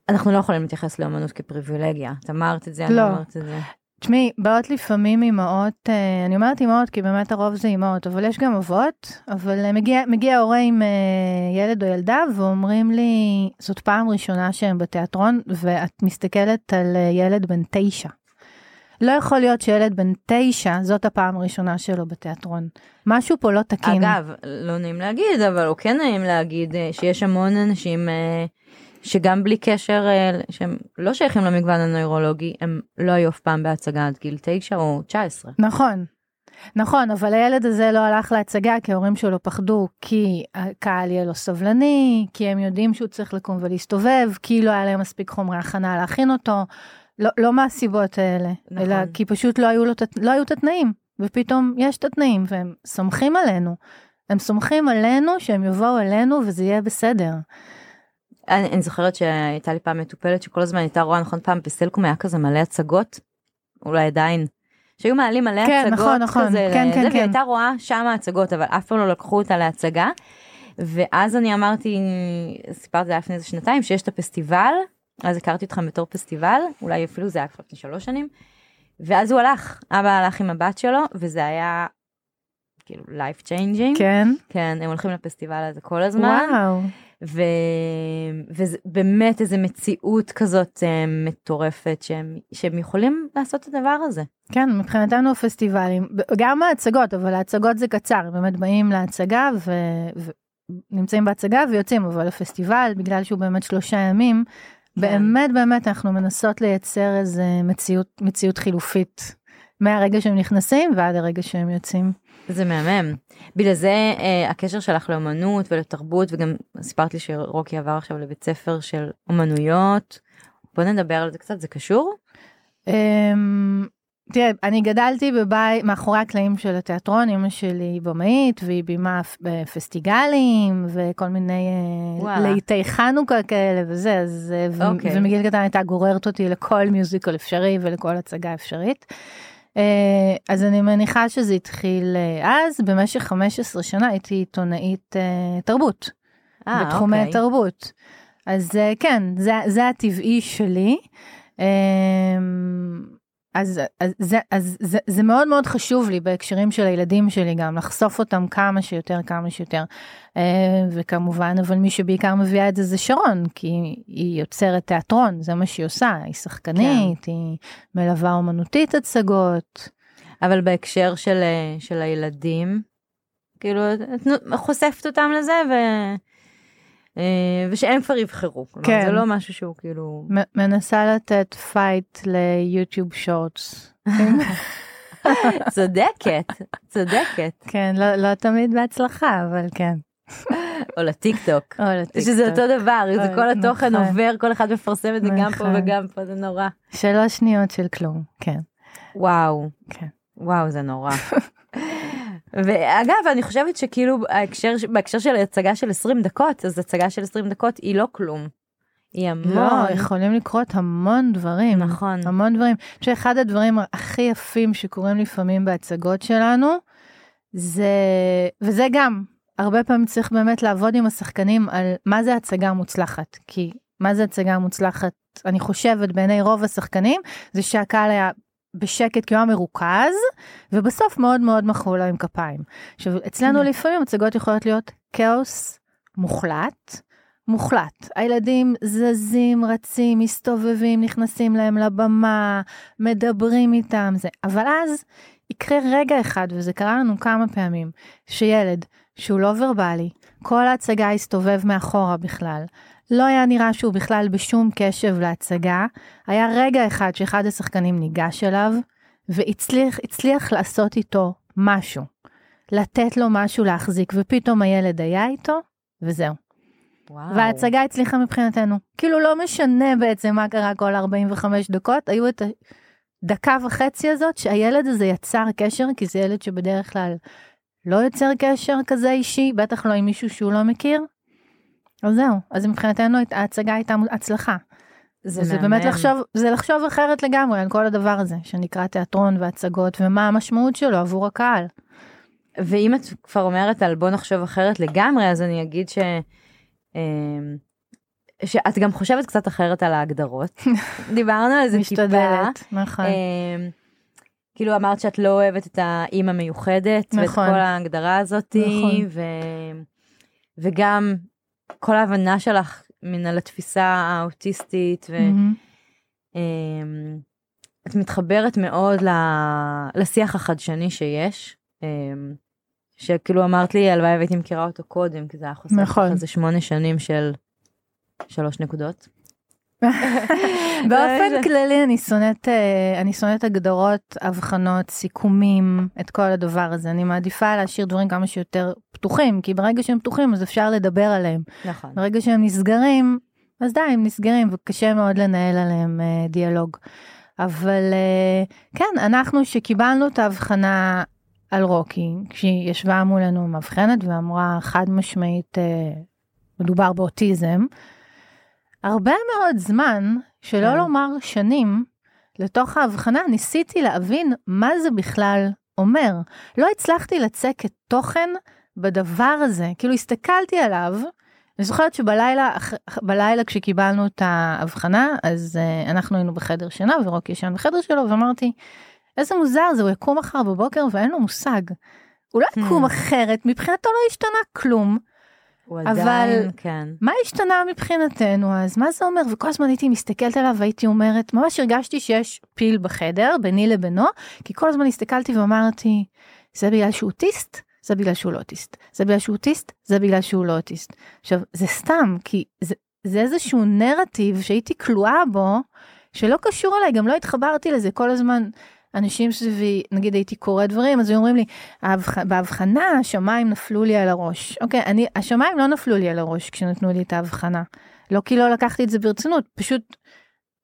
אנחנו לא יכולים להתייחס לאמנות כפריבילגיה את אמרת את זה אני לא. אומרת את זה. תשמעי, באות לפעמים אימהות, אה, אני אומרת אימהות כי באמת הרוב זה אימהות, אבל יש גם אבות, אבל אה, מגיע, מגיע הורה עם אה, ילד או ילדה ואומרים לי, זאת פעם ראשונה שהם בתיאטרון, ואת מסתכלת על ילד בן תשע. לא יכול להיות שילד בן תשע, זאת הפעם הראשונה שלו בתיאטרון. משהו פה לא תקין. אגב לא נעים להגיד אבל הוא כן נעים להגיד שיש המון אנשים שגם בלי קשר אה, שהם לא שייכים למגוון הנוירולוגי הם לא היו אף פעם בהצגה עד גיל 9 או 19. נכון. נכון, אבל הילד הזה לא הלך להצגה כי ההורים שלו פחדו, כי הקהל יהיה לו סבלני, כי הם יודעים שהוא צריך לקום ולהסתובב, כי לא היה להם מספיק חומרי הכנה להכין אותו, לא, לא מהסיבות האלה, נכון. אלא כי פשוט לא היו, לו, לא היו את התנאים, ופתאום יש את התנאים, והם סומכים עלינו. הם סומכים עלינו שהם יבואו אלינו וזה יהיה בסדר. אני, אני זוכרת שהייתה לי פעם מטופלת שכל הזמן הייתה רואה נכון פעם בסלקום היה כזה מלא הצגות אולי עדיין שהיו מעלים מלא כן, הצגות נכון, נכון, כזה כן, כן, והיא כן. הייתה רואה שם הצגות אבל אף פעם לא לקחו אותה להצגה. ואז אני אמרתי סיפרתי זה היה לפני איזה שנתיים שיש את הפסטיבל אז הכרתי אותך בתור פסטיבל אולי אפילו זה היה כבר לפני שלוש שנים. ואז הוא הלך אבא הלך עם הבת שלו וזה היה כאילו life changing כן? כן הם הולכים לפסטיבל הזה כל הזמן. וואו. ו... וזה באמת איזה מציאות כזאת אה, מטורפת שהם, שהם יכולים לעשות את הדבר הזה. כן, מבחינתנו פסטיבלים, גם ההצגות, אבל ההצגות זה קצר, באמת באים להצגה ו... ונמצאים בהצגה ויוצאים, אבל הפסטיבל, בגלל שהוא באמת שלושה ימים, כן. באמת באמת אנחנו מנסות לייצר איזה מציאות, מציאות חילופית, מהרגע שהם נכנסים ועד הרגע שהם יוצאים. זה מהמם. בגלל זה אה, הקשר שלך לאמנות ולתרבות וגם סיפרת לי שרוקי עבר עכשיו לבית ספר של אומנויות. בוא נדבר על זה קצת זה קשור? אמ, תראה, אני גדלתי בבית, מאחורי הקלעים של התיאטרון, אמא שלי היא במאית והיא בימה בפסטיגלים וכל מיני אה. להיטי חנוכה כאלה וזה, אז, אה, ו- אוקיי. ומגיל קטן הייתה גוררת אותי לכל מיוזיקל אפשרי ולכל הצגה אפשרית. אה, אז אני מניחה שזה התחיל אה, אז, במשך 15 שנה הייתי עיתונאית אה, תרבות. בתחומי אוקיי. תרבות. אז כן, זה, זה הטבעי שלי. אז, אז, זה, אז זה, זה מאוד מאוד חשוב לי בהקשרים של הילדים שלי גם לחשוף אותם כמה שיותר כמה שיותר. אה, וכמובן אבל מי שבעיקר מביאה את זה זה שרון כי היא יוצרת תיאטרון זה מה שהיא עושה. היא שחקנית כן. היא מלווה אומנותית הצגות אבל בהקשר של, אה, של הילדים, כאילו את חושפת אותם לזה ו... ושהם כבר יבחרו. כלומר, כן. זה לא משהו שהוא כאילו... מנסה לתת fight ל YouTube Shorts. צודקת, צודקת. כן לא, לא תמיד בהצלחה אבל כן. או לטיק טוק. שזה אותו דבר, זה כל התוכן נכון. עובר, כל אחד מפרסם את זה גם פה נכון. וגם פה, זה נורא. שלוש שניות של כלום, כן. וואו, כן. וואו, זה נורא. ואגב, אני חושבת שכאילו ההקשר, בהקשר של הצגה של 20 דקות, אז הצגה של 20 דקות היא לא כלום. היא המון. לא, יכולים לקרות המון דברים. נכון. המון דברים. אני חושבת שאחד הדברים הכי יפים שקורים לפעמים בהצגות שלנו, זה, וזה גם, הרבה פעמים צריך באמת לעבוד עם השחקנים על מה זה הצגה מוצלחת. כי מה זה הצגה מוצלחת, אני חושבת בעיני רוב השחקנים, זה שהקהל היה בשקט כי הוא היה מרוכז, ובסוף מאוד מאוד מחאו לו עם כפיים. עכשיו, אצלנו Mm. לפעמים הצגות יכולות להיות כאוס מוחלט. מוחלט. הילדים זזים, רצים, מסתובבים, נכנסים להם לבמה, מדברים איתם, זה. אבל אז יקרה רגע אחד, וזה קרה לנו כמה פעמים, שילד שהוא לא ורבלי, כל ההצגה הסתובב מאחורה בכלל, לא היה נראה שהוא בכלל בשום קשב להצגה, היה רגע אחד שאחד השחקנים ניגש אליו, והצליח הצליח לעשות איתו משהו. לתת לו משהו להחזיק, ופתאום הילד היה איתו, וזהו. וואו. וההצגה הצליחה מבחינתנו. כאילו לא משנה בעצם מה קרה כל 45 דקות, היו את הדקה וחצי הזאת שהילד הזה יצר קשר, כי זה ילד שבדרך כלל לא יוצר קשר כזה אישי, בטח לא עם מישהו שהוא לא מכיר. אז זהו, אז מבחינתנו ההצגה הייתה הצלחה. זה זה. באמת לחשוב, זה לחשוב אחרת לגמרי על כל הדבר הזה, שנקרא תיאטרון והצגות, ומה המשמעות שלו עבור הקהל. ואם את כבר אומרת על בוא נחשוב אחרת לגמרי, אז אני אגיד ש... אמ, שאת גם חושבת קצת אחרת על ההגדרות. דיברנו על זה טיפה. משתדלת, נכון. אמ, כאילו אמרת שאת לא אוהבת את האימא מיוחדת, ואת נכון. כל ההגדרה הזאת, נכון. ו... וגם כל ההבנה שלך מן על התפיסה האוטיסטית, ואת מהמם. מתחברת מאוד ל- לשיח החדשני שיש. אמ, שכאילו אמרת לי הלוואי והייתי מכירה אותו קודם כי זה היה חוסר נכון. איזה שמונה שנים של שלוש נקודות. באופן כללי אני שונאת, אה, אני שונאת הגדרות, הבחנות, סיכומים, את כל הדבר הזה. אני מעדיפה להשאיר דברים כמה שיותר פתוחים, כי ברגע שהם פתוחים אז אפשר לדבר עליהם. נכון. ברגע שהם נסגרים, אז די, הם נסגרים וקשה מאוד לנהל עליהם אה, דיאלוג. אבל אה, כן, אנחנו שקיבלנו את ההבחנה על רוקי, כשהיא ישבה מולנו מאבחנת ואמרה חד משמעית, מדובר באוטיזם, הרבה מאוד זמן, שלא כן. לומר שנים, לתוך ההבחנה ניסיתי להבין מה זה בכלל אומר. לא הצלחתי לצקת תוכן בדבר הזה, כאילו הסתכלתי עליו, אני זוכרת שבלילה בלילה כשקיבלנו את ההבחנה, אז uh, אנחנו היינו בחדר שינה ורוקי ישן בחדר שלו, ואמרתי, איזה מוזר זה, הוא יקום מחר בבוקר ואין לו מושג. הוא לא יקום Hmm. אחרת, מבחינתו לא השתנה כלום. הוא אבל- עדיין, כן. מה השתנה מבחינתנו אז מה זה אומר וכל הזמן הייתי מסתכלת עליו והייתי אומרת ממש הרגשתי שיש פיל בחדר ביני לבינו כי כל הזמן הסתכלתי ואמרתי זה בגלל שהוא אוטיסט זה בגלל שהוא לא אוטיסט זה בגלל שהוא אוטיסט זה בגלל שהוא לא אוטיסט. עכשיו זה סתם כי זה, זה איזשהו נרטיב שהייתי כלואה בו שלא קשור אליי גם לא התחברתי לזה כל הזמן. אנשים סביבי, נגיד הייתי קורא דברים, אז היו אומרים לי, "ההבח- בהבחנה השמיים נפלו לי על הראש. אוקיי, אני, השמיים לא נפלו לי על הראש כשנתנו לי את ההבחנה. לא כי לא לקחתי את זה ברצינות, פשוט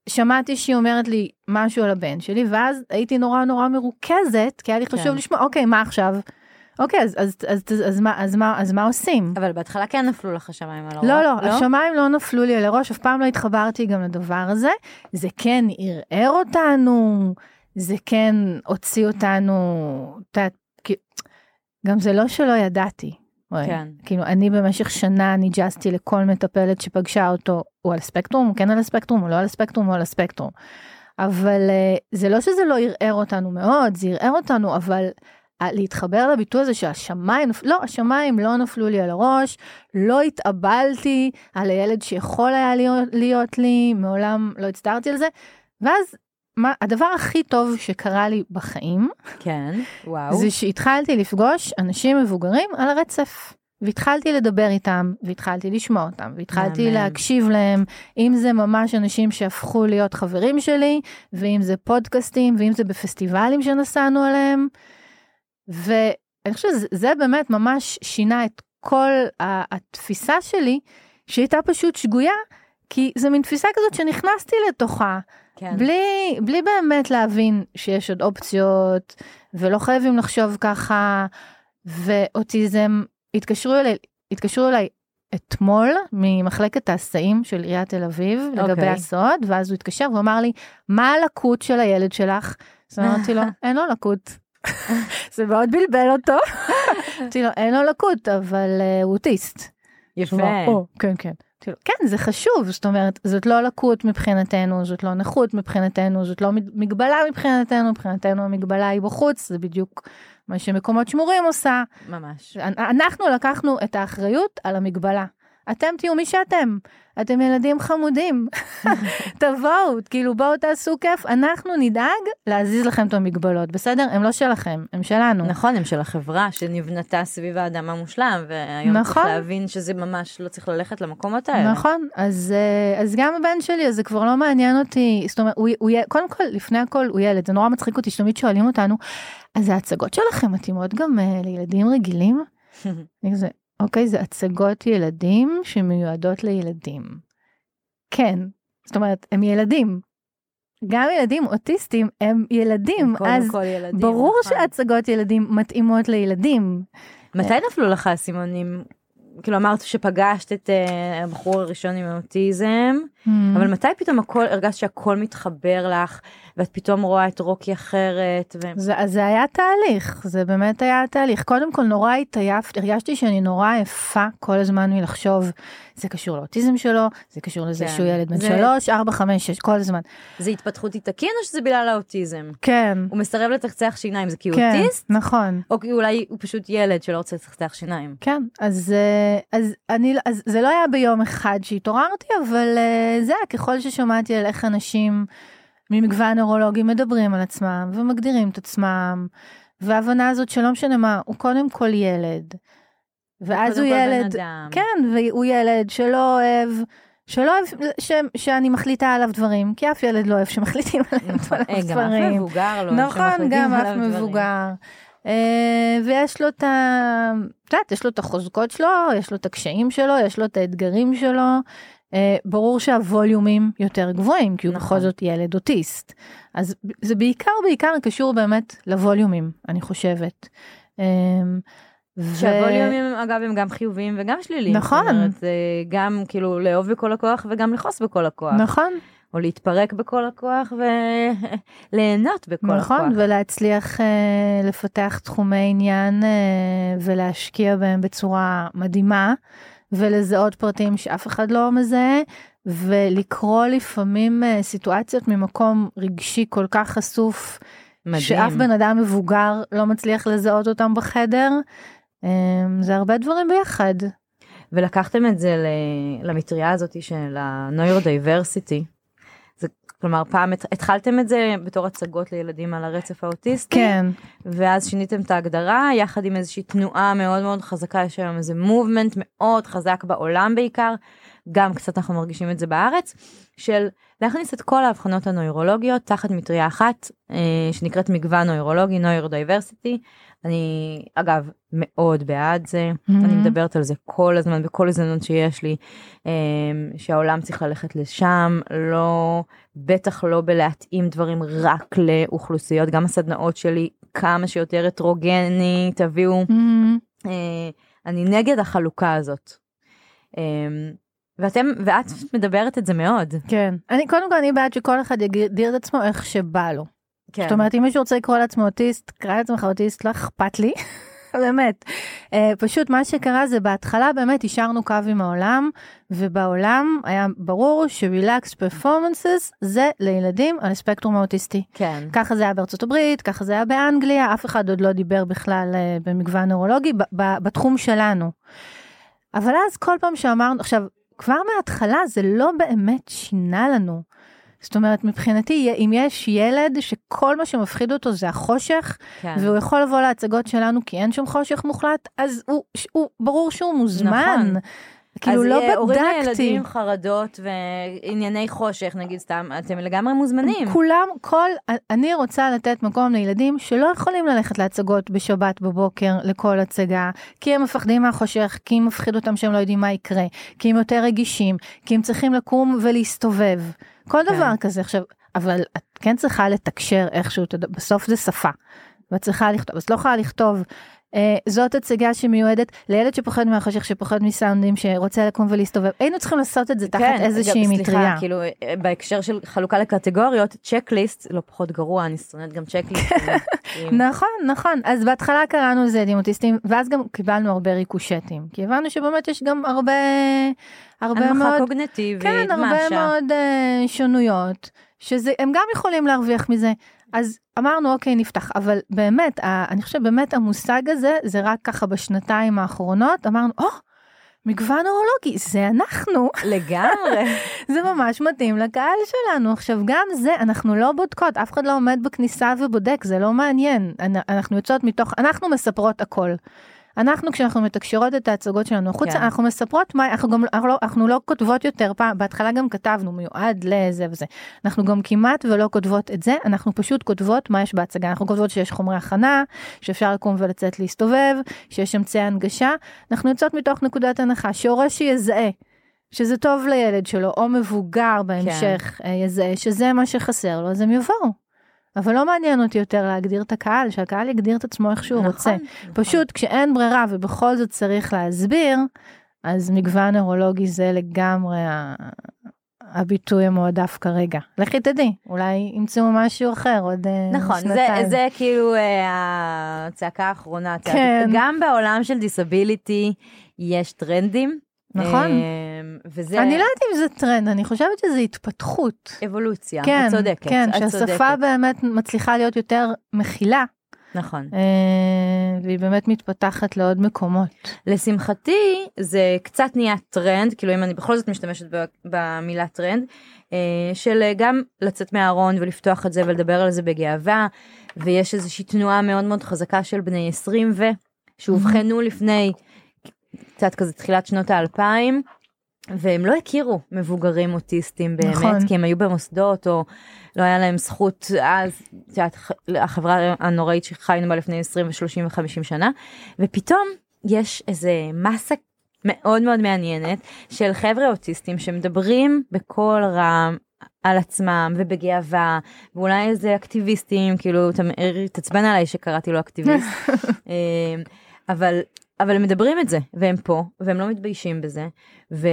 שמעתי שהיא אומרת לי משהו על הבן שלי, ואז הייתי נורא נורא מרוכזת, כי היה לי חשוב כן. לשמוע, אוקיי, מה עכשיו? אוקיי, אז, אז, אז, אז, אז, מה, אז, מה, אז מה עושים? אבל בהתחלה כן נפלו לך השמיים על הראש. לא, לא, השמיים לא נפלו לי על הראש, אף פעם לא התחברתי גם לדבר הזה. זה כן ערער אותנו, זה כן הוציא אותנו, את יודעת, כי- גם זה לא שלא ידעתי. כן. כאילו, אני במשך שנה ניג'סתי לכל מטפלת שפגשה אותו, הוא על הספקטרום, הוא כן על הספקטרום, הוא לא על הספקטרום, הוא על הספקטרום. אבל אה, זה לא שזה לא ערער אותנו מאוד, זה ערער אותנו, אבל להתחבר לביטוי הזה שהשמיים, לא, השמיים לא נפלו לי על הראש, לא התאבלתי על הילד שיכול היה להיות, להיות לי, מעולם לא הצטערתי על זה. ואז מה, הדבר הכי טוב שקרה לי בחיים, כן, וואו. זה שהתחלתי לפגוש אנשים מבוגרים על הרצף. והתחלתי לדבר איתם, והתחלתי לשמוע אותם, והתחלתי מהמם. להקשיב להם, אם זה ממש אנשים שהפכו להיות חברים שלי, ואם זה פודקאסטים, ואם זה בפסטיבלים שנסענו עליהם. ואני חושבת שזה באמת ממש שינה את כל התפיסה שלי, שהייתה פשוט שגויה, כי זה מין תפיסה כזאת שנכנסתי לתוכה, כן. בלי, בלי באמת להבין שיש עוד אופציות, ולא חייבים לחשוב ככה, ואוטיזם, התקשרו אליי, התקשרו אליי אתמול ממחלקת ההסעים של עיריית תל אביב, לגבי אוקיי. הסעות, ואז הוא התקשר והוא אמר לי, מה הלקות של הילד שלך? אז אמרתי לו, אין לו לקות. זה מאוד בלבל אותו. אמרתי לו, אין לו לקות, אבל אה, הוא אוטיסט. יפה. הוא אמר, "או, כן, כן. אמרתי לו, כן, זה חשוב, זאת אומרת, זאת לא לקות מבחינתנו, זאת לא נכות מבחינתנו, זאת לא מגבלה מבחינתנו, מבחינתנו המגבלה היא בחוץ, זה בדיוק מה שמקומות שמורים עושה. ממש. אנחנו לקחנו את האחריות על המגבלה. אתם תהיו מי שאתם. אתם ילדים חמודים. תבואו, כאילו בואו תעשו כיף, אנחנו נדאג להזיז לכם את המגבלות, בסדר? הם לא שלכם, הם שלנו. נכון, הם של החברה שנבנתה סביב האדם המושלם, והיום נכון. צריך להבין שזה ממש לא צריך ללכת למקומות האלה. נכון, אז, אה, אז גם הבן שלי, אז זה כבר לא מעניין אותי, זאת אומרת, הוא, הוא, קודם כל, לפני הכל הוא ילד, זה נורא מצחיק אותי שתמיד שואלים אותנו, אז ההצגות שלכם מתאימות גם אה, לילדים רגילים? כזה, אוקיי, זה הצגות ילדים שמיועדות לילדים. כן, זאת אומרת, הם ילדים. גם ילדים אוטיסטים הם ילדים, קודם אז כל ילדים, ברור נכון. שהצגות ילדים מתאימות לילדים. מתי נפלו לך האסימונים? כאילו אמרת שפגשת את אה, הבחור הראשון עם האוטיזם, אבל מתי פתאום הכל, הרגשת שהכל מתחבר לך, ואת פתאום רואה את רוקי אחרת, ו... זה, אז זה היה תהליך, זה באמת היה תהליך. קודם כל נורא התעייפתי, הרגשתי שאני נורא עייפה כל הזמן מלחשוב, זה קשור לאוטיזם שלו, זה קשור לזה כן. שהוא ילד בן זה- שלוש, ארבע, חמש, שש, כל הזמן. זה התפתחותי תקין או שזה בגלל האוטיזם? כן, הוא מסרב לצחצח שיניים, זה כי הוא כן, אוטיסט? נכון. או כי אולי הוא פשוט ילד שלא רוצה לצחצח שיניים. כן, אז, אה, אז, אני, אז זה לא היה ביום אחד שהתעוררתי, אבל אה, זה היה ככל ששמעתי על איך אנשים ממגוון נוירולוגים מדברים על עצמם ומגדירים את עצמם, וההבנה הזאת שלא משנה מה, הוא קודם כל ילד. ואז הוא ילד. כן, והוא ילד שלא אוהב, שלא אוהב ש, שאני מחליטה עליו דברים, כי אף ילד לא אוהב שמחליטים עליו נכון, אה, דברים. גם אף מבוגר לא, נכון, שמחליטים גם אף. מבוגר. אה, ויש לו את ה... את יודעת, יש לו את החוזקות שלו, יש לו את הקשיים שלו, יש לו את האתגרים שלו. אה, ברור שהווליומים יותר גבוהים, כי הוא נכון. בכל זאת ילד אוטיסט. אז זה בעיקר בעיקר קשור באמת לווליומים, אני חושבת. ו- שהווליומים אגב הם גם חיוביים וגם שליליים. נכון. זאת אומרת, זה גם כאילו לאהוב בכל הכוח וגם לכעוס בכל הכוח. נכון, או להתפרק בכל הכוח וליהנות בכל נכון, הכוח. ולהצליח אה, לפתח תחומי עניין אה, ולהשקיע בהם בצורה מדהימה, ולזהות פרטים שאף אחד לא מזהה, ולקרוא לפעמים אה, סיטואציות ממקום רגשי כל כך חשוף, מדהים. שאף בן אדם מבוגר לא מצליח לזהות אותם בחדר. אה, זה הרבה דברים ביחד. ולקחתם את זה למטריה הזאת של ה neurodiversity. כלומר פעם הת- התחלתם את זה בתור הצגות לילדים על הרצף האוטיסטי. כן, ואז שיניתם את ההגדרה יחד עם איזושהי תנועה מאוד מאוד חזקה יש היום איזה movement מאוד חזק בעולם בעיקר גם קצת אנחנו מרגישים את זה בארץ של להכניס את כל האבחנות הנוירולוגיות תחת מטריה אחת אה, שנקראת מגוון נוירולוגי neurodiversity אני אגב מאוד בעד זה Mhm. אני מדברת על זה כל הזמן בכל הזדמנות שיש לי אה, שהעולם צריך ללכת לשם לא בטח לא בלהתאים דברים רק לאוכלוסיות גם הסדנאות שלי כמה שיותר הטרוגני תביאו Mhm. אה, אני נגד החלוקה הזאת. אה, ואתם ואת מדברת את זה מאוד. כן. אני קודם כל אני בעד שכל אחד יגדיר את עצמו איך שבא לו. כן. זאת אומרת אם מישהו רוצה לקרוא לעצמו אוטיסט קרא לעצמך אוטיסט לא אכפת לי באמת uh, פשוט מה שקרה זה בהתחלה באמת השארנו קו עם העולם ובעולם היה ברור שרילקס פרפורמנסס זה לילדים על הספקטרום האוטיסטי כן. ככה זה היה בארצות הברית ככה זה היה באנגליה אף אחד עוד לא דיבר בכלל uh, במגוון ב- בתחום שלנו. אבל אז כל פעם שאמרנו עכשיו כבר מההתחלה זה לא באמת שינה לנו. זאת אומרת מבחינתי אם יש ילד שכל מה שמפחיד אותו זה החושך כן. והוא יכול לבוא להצגות שלנו כי אין שם חושך מוחלט אז הוא, הוא ברור שהוא מוזמן. נכון. כאילו אז לא יהיה הורים בדקתי. לילדים עם חרדות וענייני חושך נגיד סתם אתם לגמרי מוזמנים. כולם כל אני רוצה לתת מקום לילדים שלא יכולים ללכת להצגות בשבת בבוקר לכל הצגה כי הם מפחדים מהחושך כי מפחיד אותם שהם לא יודעים מה יקרה כי הם יותר רגישים כי הם צריכים לקום ולהסתובב כל כן. דבר כזה עכשיו אבל את כן צריכה לתקשר איכשהו בסוף זה שפה. ואת צריכה לכתוב אז לא יכולה לכתוב. אה, זאת הצגה שמיועדת לילד שפוחד מהחושך שפוחד מסאונדים שרוצה לקום ולהסתובב היינו צריכים לעשות את זה תחת כן, איזושהי מטריה. סליחה, כאילו אה, בהקשר של חלוקה לקטגוריות צ'קליסט לא פחות גרוע אני שונאת גם צ'קליסט. נכון נכון אז בהתחלה קראנו לזה ילדים אוטיסטים ואז גם קיבלנו הרבה ריקושטים כי הבנו שבאמת יש גם הרבה הרבה הנמכה מאוד קוגנטיבית, כן הרבה. מאוד uh, שונויות שזה הם גם יכולים להרוויח מזה אז אמרנו אוקיי נפתח אבל באמת אני חושבת באמת המושג הזה זה רק ככה בשנתיים האחרונות אמרנו או. מגוון אורולוגי, זה אנחנו. לגמרי. זה ממש מתאים לקהל שלנו. עכשיו, גם זה, אנחנו לא בודקות, אף אחד לא עומד בכניסה ובודק, זה לא מעניין. אנ- אנחנו יוצאות מתוך, אנחנו מספרות הכל. אנחנו, כשאנחנו מתקשרות את ההצגות שלנו החוצה, כן. אנחנו מספרות מה, אנחנו גם, אנחנו לא, אנחנו לא כותבות יותר פעם, בהתחלה גם כתבנו מיועד לזה וזה. אנחנו גם כמעט ולא כותבות את זה, אנחנו פשוט כותבות מה יש בהצגה. אנחנו כותבות שיש חומרי הכנה, שאפשר לקום ולצאת להסתובב, שיש אמצעי הנגשה. אנחנו יוצאות מתוך נקודת הנחה שהורה שיזהה. שזה טוב לילד שלו, או מבוגר בהמשך כן. יזהה שזה מה שחסר לו, אז הם יבואו. אבל לא מעניין אותי יותר להגדיר את הקהל, שהקהל יגדיר את עצמו איך שהוא נכון, רוצה. נכון. פשוט כשאין ברירה ובכל זאת צריך להסביר, אז מגוון נוירולוגי זה לגמרי הביטוי המועדף כרגע. לכי תדעי, אולי ימצאו משהו אחר עוד אה, נכון, זה, שנתיים. זה כאילו אה, הצעקה האחרונה. כן. גם בעולם של disability יש טרנדים. נכון. אה, וזה אני לא יודעת אם זה טרנד, אני חושבת שזה התפתחות. אבולוציה. כן, את צודקת. כן, את שהשפה צודקת. באמת מצליחה להיות יותר מכילה, נכון. אה, והיא באמת מתפתחת לעוד מקומות. לשמחתי זה קצת נהיה טרנד כאילו אם אני בכל זאת משתמשת במילה טרנד אה, של אה, גם לצאת מהארון ולפתוח את זה ולדבר על זה בגאווה ויש איזושהי תנועה מאוד מאוד חזקה של בני 20 ו שאובחנו לפני קצת כזה תחילת שנות האלפיים. והם לא הכירו מבוגרים אוטיסטים באמת נכון. כי הם היו במוסדות או לא היה להם זכות אז את יודעת, החברה הנוראית שחיינו בה לפני 20 ו-30 ו-50 שנה ופתאום יש איזה מסה מאוד מאוד מעניינת של חבר'ה אוטיסטים שמדברים בקול רם על עצמם ובגאווה ואולי איזה אקטיביסטים כאילו התעצבן עליי שקראתי לו אקטיביסט אה, אבל אבל הם מדברים את זה והם פה והם לא מתביישים בזה ו...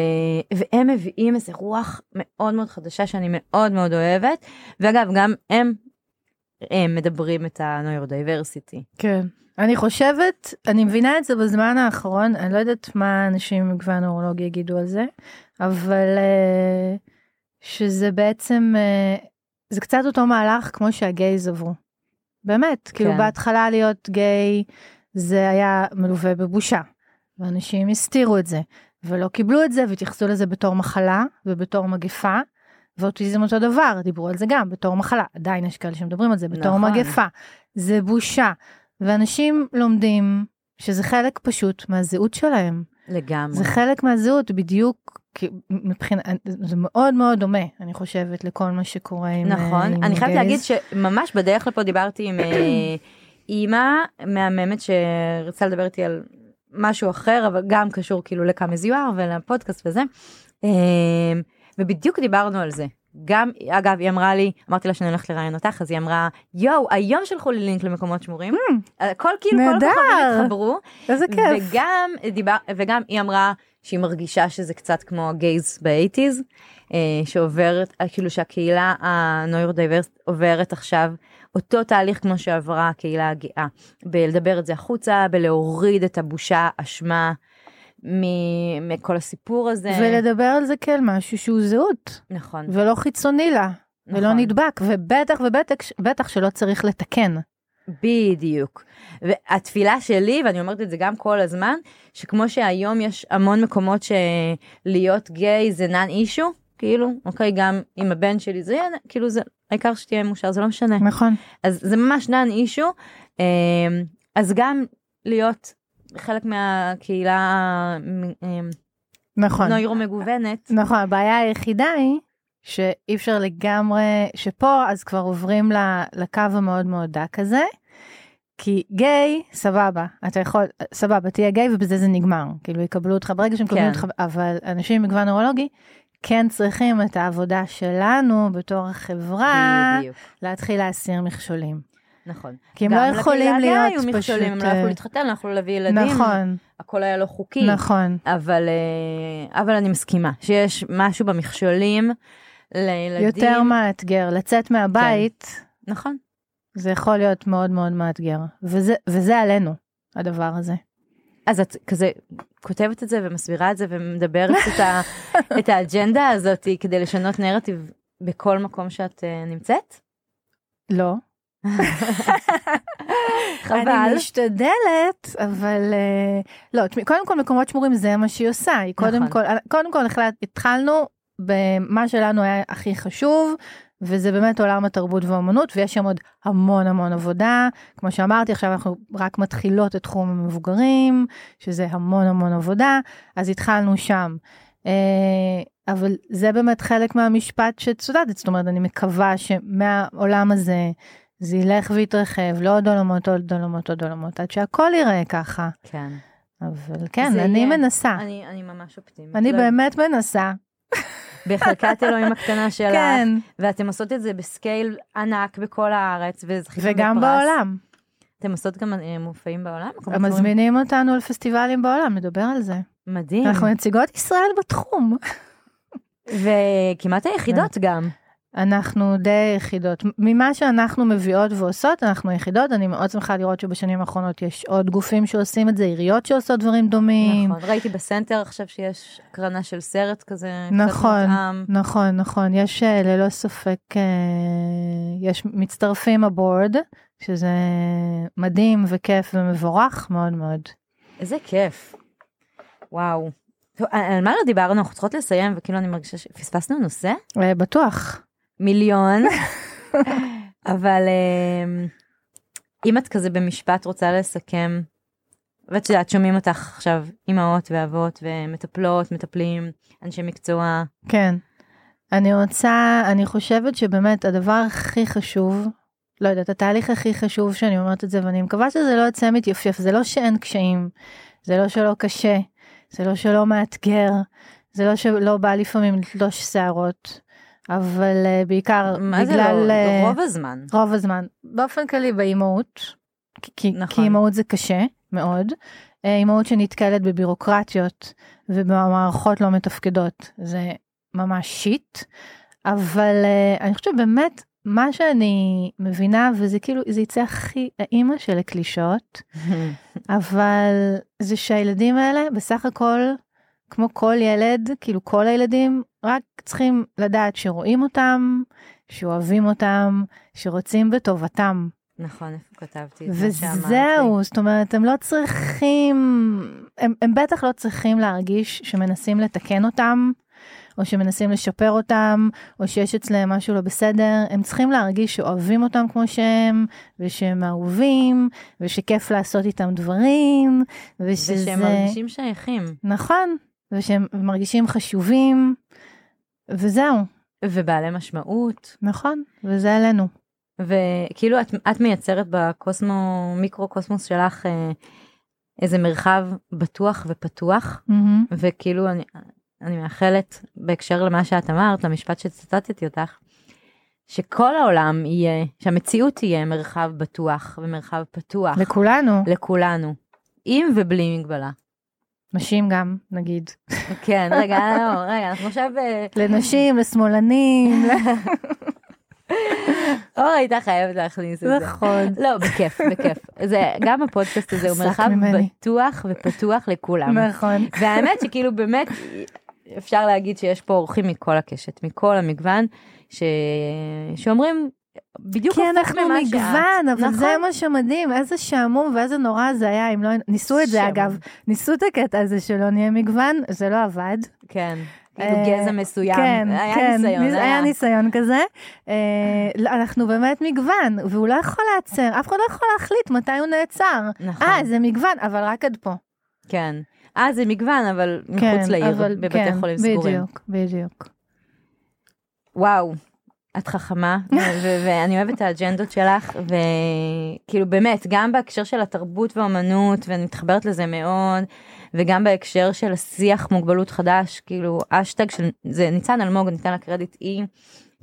והם מביאים איזה רוח מאוד מאוד חדשה שאני מאוד מאוד אוהבת ואגב גם הם, הם מדברים את ה neurodiversity. כן. אני חושבת, אני מבינה את זה בזמן האחרון, אני לא יודעת מה אנשים ממגוון נוירולוגי יגידו על זה, אבל אה, שזה בעצם, אה, זה קצת אותו מהלך כמו שה gays עברו. באמת, כאילו כן. בהתחלה להיות גיי זה היה מלווה בבושה, ואנשים הסתירו את זה, ולא קיבלו את זה והתייחסו לזה בתור מחלה ובתור מגפה. ואוטיזם אותו דבר, דיברו על זה גם בתור מחלה, עדיין יש כאלה שמדברים על זה בתור נכון. מגפה, זה בושה. ואנשים לומדים שזה חלק פשוט מהזהות שלהם. לגמרי. זה חלק מהזהות בדיוק כי מבחינת, זה מאוד מאוד דומה, אני חושבת, לכל מה שקורה עם נכון, עם אני חייבת. להגיד שממש בדרך לפה דיברתי עם אה, אימא מהממת שרצה לדבר איתי על משהו אחר אבל גם קשור כאילו לכמה זיוהר ולפודקאסט וזה. אה, ובדיוק דיברנו על זה. גם אגב היא אמרה לי אמרתי לה שאני הולכת לראיין אותך אז היא אמרה יואו היום שלחו לי לינק למקומות שמורים הכל כאילו כל. הכוכבים התחברו איזה כיף. וגם דיבר וגם היא אמרה שהיא מרגישה שזה קצת כמו ה gays ב eighties שעוברת אה, כאילו שהקהילה ה neurodiverse עוברת עכשיו אותו תהליך כמו שעברה הקהילה הגאה בלדבר את זה החוצה בלהוריד את הבושה אשמה מכל הסיפור הזה ולדבר על זה כאל משהו שהוא זהות, נכון ולא חיצוני לה, ולא נכון. נדבק, ובטח ובטח בטח שלא צריך לתקן. בדיוק. והתפילה שלי, ואני אומרת את זה גם כל הזמן, שכמו שהיום יש המון מקומות שלהיות גיי זה נאן אישו, כאילו, אוקיי, גם עם הבן שלי זה כאילו זה, העיקר שתהיה מאושר, זה לא משנה. נכון. אז זה ממש נאן אישו, אז גם להיות חלק מהקהילה אמ, נכון. נוירו מגוונת. נכון, הבעיה היחידה היא שאי אפשר לגמרי, שפה אז כבר עוברים לקו המאוד מאוד דק הזה, כי גיי, סבבה, אתה יכול, סבבה, תהיה גיי ובזה זה נגמר, כאילו יקבלו אותך ברגע שהם מקבלים כן. אותך, אבל אנשים עם מגוון נוירולוגי כן צריכים את העבודה שלנו בתור החברה, בדיוק, להתחיל להסיר מכשולים. נכון. כי הם גם לא יכולים לקהילה הגאה להיות היו מכשולים, הם פשוט, לא יכלו אה, להתחתן, לא יכלו להביא ילדים. נכון, הכל היה לא חוקי. נכון. אבל אה, אבל אני מסכימה שיש משהו במכשולים לילדים. יותר מאתגר, לצאת מהבית, נכון. זה יכול להיות מאוד מאוד מאתגר, וזה, וזה עלינו, הדבר הזה. אז את כזה כותבת את זה ומסבירה את זה ומדברת את, ה, את האג'נדה הזאת כדי לשנות נרטיב בכל מקום שאת uh, נמצאת? לא, חבל. אני משתדלת, אבל אה, לא, קודם כל מקומות שמורים זה מה שהיא עושה, היא קודם נכון. כל, קודם כל התחלנו במה שלנו היה הכי חשוב, וזה באמת עולם התרבות והאומנות, ויש שם עוד המון המון עבודה, כמו שאמרתי, עכשיו אנחנו רק מתחילות את תחום המבוגרים, שזה המון המון עבודה, אז התחלנו שם. אה, אבל זה באמת חלק מהמשפט שצודדת, זאת אומרת, אני מקווה שמהעולם הזה, זה ילך ויתרחב לעוד עולמות, עוד עולמות, עוד עולמות, עד שהכל ייראה ככה. כן. אבל כן, אני יהיה. מנסה. אני, אני ממש אופטימית. אני לא- באמת מנסה. בחלקת אלוהים הקטנה שלך, כן, ואתם עושות את זה בסקייל ענק בכל הארץ, וזכיתם וגם בפרס. בעולם. אתם עושות גם אה, מופעים בעולם? מופעים? מזמינים אותנו לפסטיבלים בעולם, נדבר על זה. מדהים. אנחנו נציגות ישראל בתחום. וכמעט היחידות גם. אנחנו די יחידות. ממה שאנחנו מביאות ועושות, אנחנו יחידות. אני מאוד שמחה לראות שבשנים האחרונות יש עוד גופים שעושים את זה, עיריות שעושות דברים דומים. נכון. ראיתי בסנטר עכשיו שיש הקרנה של סרט כזה. נכון. נכון, נכון. יש אה, ללא ספק, אה, יש מצטרפים הבורד, שזה מדהים וכיף ומבורך מאוד מאוד. איזה כיף. וואו. טוב, על מה לא דיברנו? אנחנו צריכות לסיים, וכאילו אני מרגישה שפספסנו נושא. אה, בטוח. מיליון. אבל אה, אם את כזה במשפט רוצה לסכם, ואת יודעת, שומעים אותך עכשיו אימהות ואבות ומטפלות, מטפלים, אנשי מקצוע. כן. אני רוצה, אני חושבת שבאמת הדבר הכי חשוב, לא יודעת, התהליך הכי חשוב שאני אומרת את זה, ואני מקווה שזה לא יוצא מתייפייף, זה לא שאין קשיים, זה לא שלא קשה, זה לא שלא מאתגר, זה לא שלא בא לפעמים לתלוש שערות, אבל uh, בעיקר מה זה בגלל... לא? אה, רוב הזמן. רוב הזמן. באופן כללי באימהות, כי- נכון. כי אימהות זה קשה מאוד. אה, אימהות שנתקלת בבירוקרטיות ובמערכות לא מתפקדות, זה ממש שיט. אבל אה, אני חושבת באמת, מה שאני מבינה, וזה כאילו, זה יצא הכי האימא של הקלישאות, אבל זה שהילדים האלה בסך הכל, כמו כל ילד, כאילו כל הילדים, רק צריכים לדעת שרואים אותם, שאוהבים אותם, שרוצים בטובתם. נכון, איפה כתבתי את זה שאמרתי? וזהו, זאת אומרת, הם לא צריכים, הם, הם בטח לא צריכים להרגיש שמנסים לתקן אותם, או שמנסים לשפר אותם, או שיש אצלם משהו לא בסדר, הם צריכים להרגיש שאוהבים אותם כמו שהם, ושהם אהובים, ושכיף לעשות איתם דברים, ושזה... ושהם מרגישים שייכים. נכון, ושהם מרגישים חשובים, וזהו, ובעלי משמעות. נכון, וזה עלינו. וכאילו את, את מייצרת בקוסמו, מיקרו קוסמוס שלך אה, איזה מרחב בטוח ופתוח, מהמם. וכאילו אני, אני מאחלת בהקשר למה שאת אמרת, למשפט שציטטתי אותך, שכל העולם יהיה, שהמציאות תהיה מרחב בטוח ומרחב פתוח לכולנו, לכולנו, עם ובלי מגבלה. נשים גם, נגיד. כן, רגע, לא, רגע, אנחנו עכשיו... אה, לנשים, לשמאלנים, אור הייתה חייבת להכניס את זה. נכון. לא, בכיף, בכיף. זה, גם הפודקאסט הזה הוא מרחב. בטוח ופתוח לכולם. נכון. והאמת שכאילו באמת אפשר להגיד שיש פה אורחים מכל הקשת, מכל המגוון, ש... שאומרים בדיוק כי אנחנו ממה שאת. מגוון, אבל נכון. זה מה שמדהים, איזה שעמום ואיזה נורא זה היה, אם לא, ניסו את זה. אגב, ניסו את הקטע הזה שלא נהיה מגוון, זה לא עבד. כן, כאילו אה, גזע מסוים, כן, היה כן, ניסיון, ניס- היה ניסיון כזה. אה, לא, אנחנו באמת מגוון, והוא לא יכול לעצר, אף אחד לא יכול להחליט מתי הוא נעצר. נכון, אה, זה מגוון, אבל רק עד פה. כן. אה, זה מגוון, אבל כן, מחוץ לעיר, אבל- בבתי כן, חולים סגורים. בדיוק, בדיוק. וואו, את חכמה, ואני אוהבת את האג'נדות שלך, וכאילו באמת, גם בהקשר של התרבות והאומנות, ואני מתחברת לזה מאוד, וגם בהקשר של השיח מוגבלות חדש, כאילו, אשטג של, זה ניצן אלמוג, ניתן לה קרדיט, היא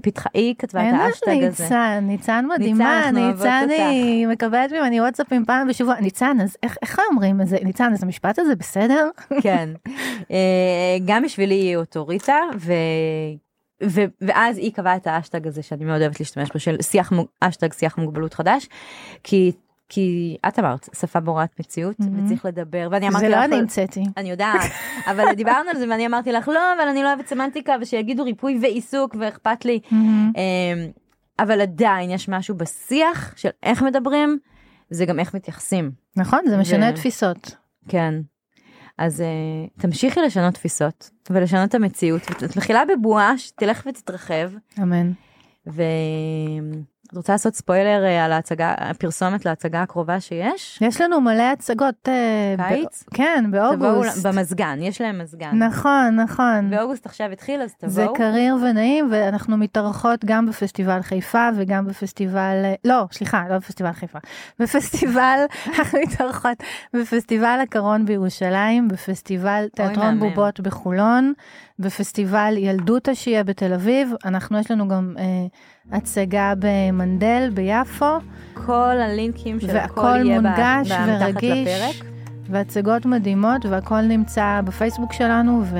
פיתחה, היא כתבה את אין האשטג לך הזה. ניצן, ניצן מדהימה, ניצן. היא מקבלת ממני וואטסאפים פעם בשבוע, ניצן, אז איך איך אומרים את זה? ניצן, אז המשפט הזה בסדר? כן. אה, גם בשבילי היא אוטוריטה, ו... ואז היא קבעה את האשטג הזה שאני מאוד אוהבת להשתמש בו, של שיח, אשטג שיח מוגבלות חדש, כי, כי את אמרת, שפה בוראת מציאות, מהמם. וצריך לדבר, ואני אמרתי זה לך, לא אני המצאתי. אני יודעת, אבל דיברנו על זה ואני אמרתי לך, לא, אבל אני לא אוהבת סמנטיקה, ושיגידו ריפוי ועיסוק ואכפת לי. מהמם. אמ, אבל עדיין יש משהו בשיח של איך מדברים, זה גם איך מתייחסים. נכון, זה משנה ו- תפיסות. כן. אז uh, תמשיכי לשנות תפיסות ולשנות את המציאות ואת מתחילה בבועה שתלך ותתרחב אמן. ואת רוצה לעשות ספוילר uh, על ההצגה הפרסומת להצגה הקרובה שיש? יש לנו מלא הצגות. אה, קיץ? ב- כן, תבואו באוגוסט. במזגן יש להם מזגן. נכון, נכון. באוגוסט עכשיו התחיל אז זה תבואו. קריר ונעים ואנחנו מתארחות גם בפסטיבל חיפה וגם בפסטיבל לא סליחה לא בפסטיבל חיפה בפסטיבל אנחנו מתארחות בפסטיבל הקרון בירושלים בפסטיבל תיאטרון. בובות בחולון בפסטיבל ילדותה שיהיה בתל אביב אנחנו יש לנו גם אה, הצגה במנדל ביפו כל הלינקים של הכל יהיה מונגש ורגיש. לפרק. והצגות מדהימות והכל נמצא בפייסבוק שלנו ו...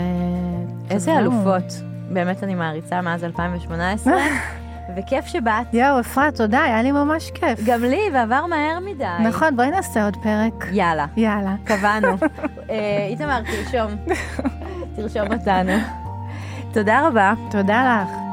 איזה. אלופות. באמת אני מעריצה מאז 2018 וכיף שבאת. יואו אפרת תודה היה לי ממש כיף. גם לי ועבר מהר מדי. נכון בואי נעשה עוד פרק. יאללה. יאללה. קבענו. אה, איתמר, תרשום. תרשום אותנו. תודה רבה. תודה לך.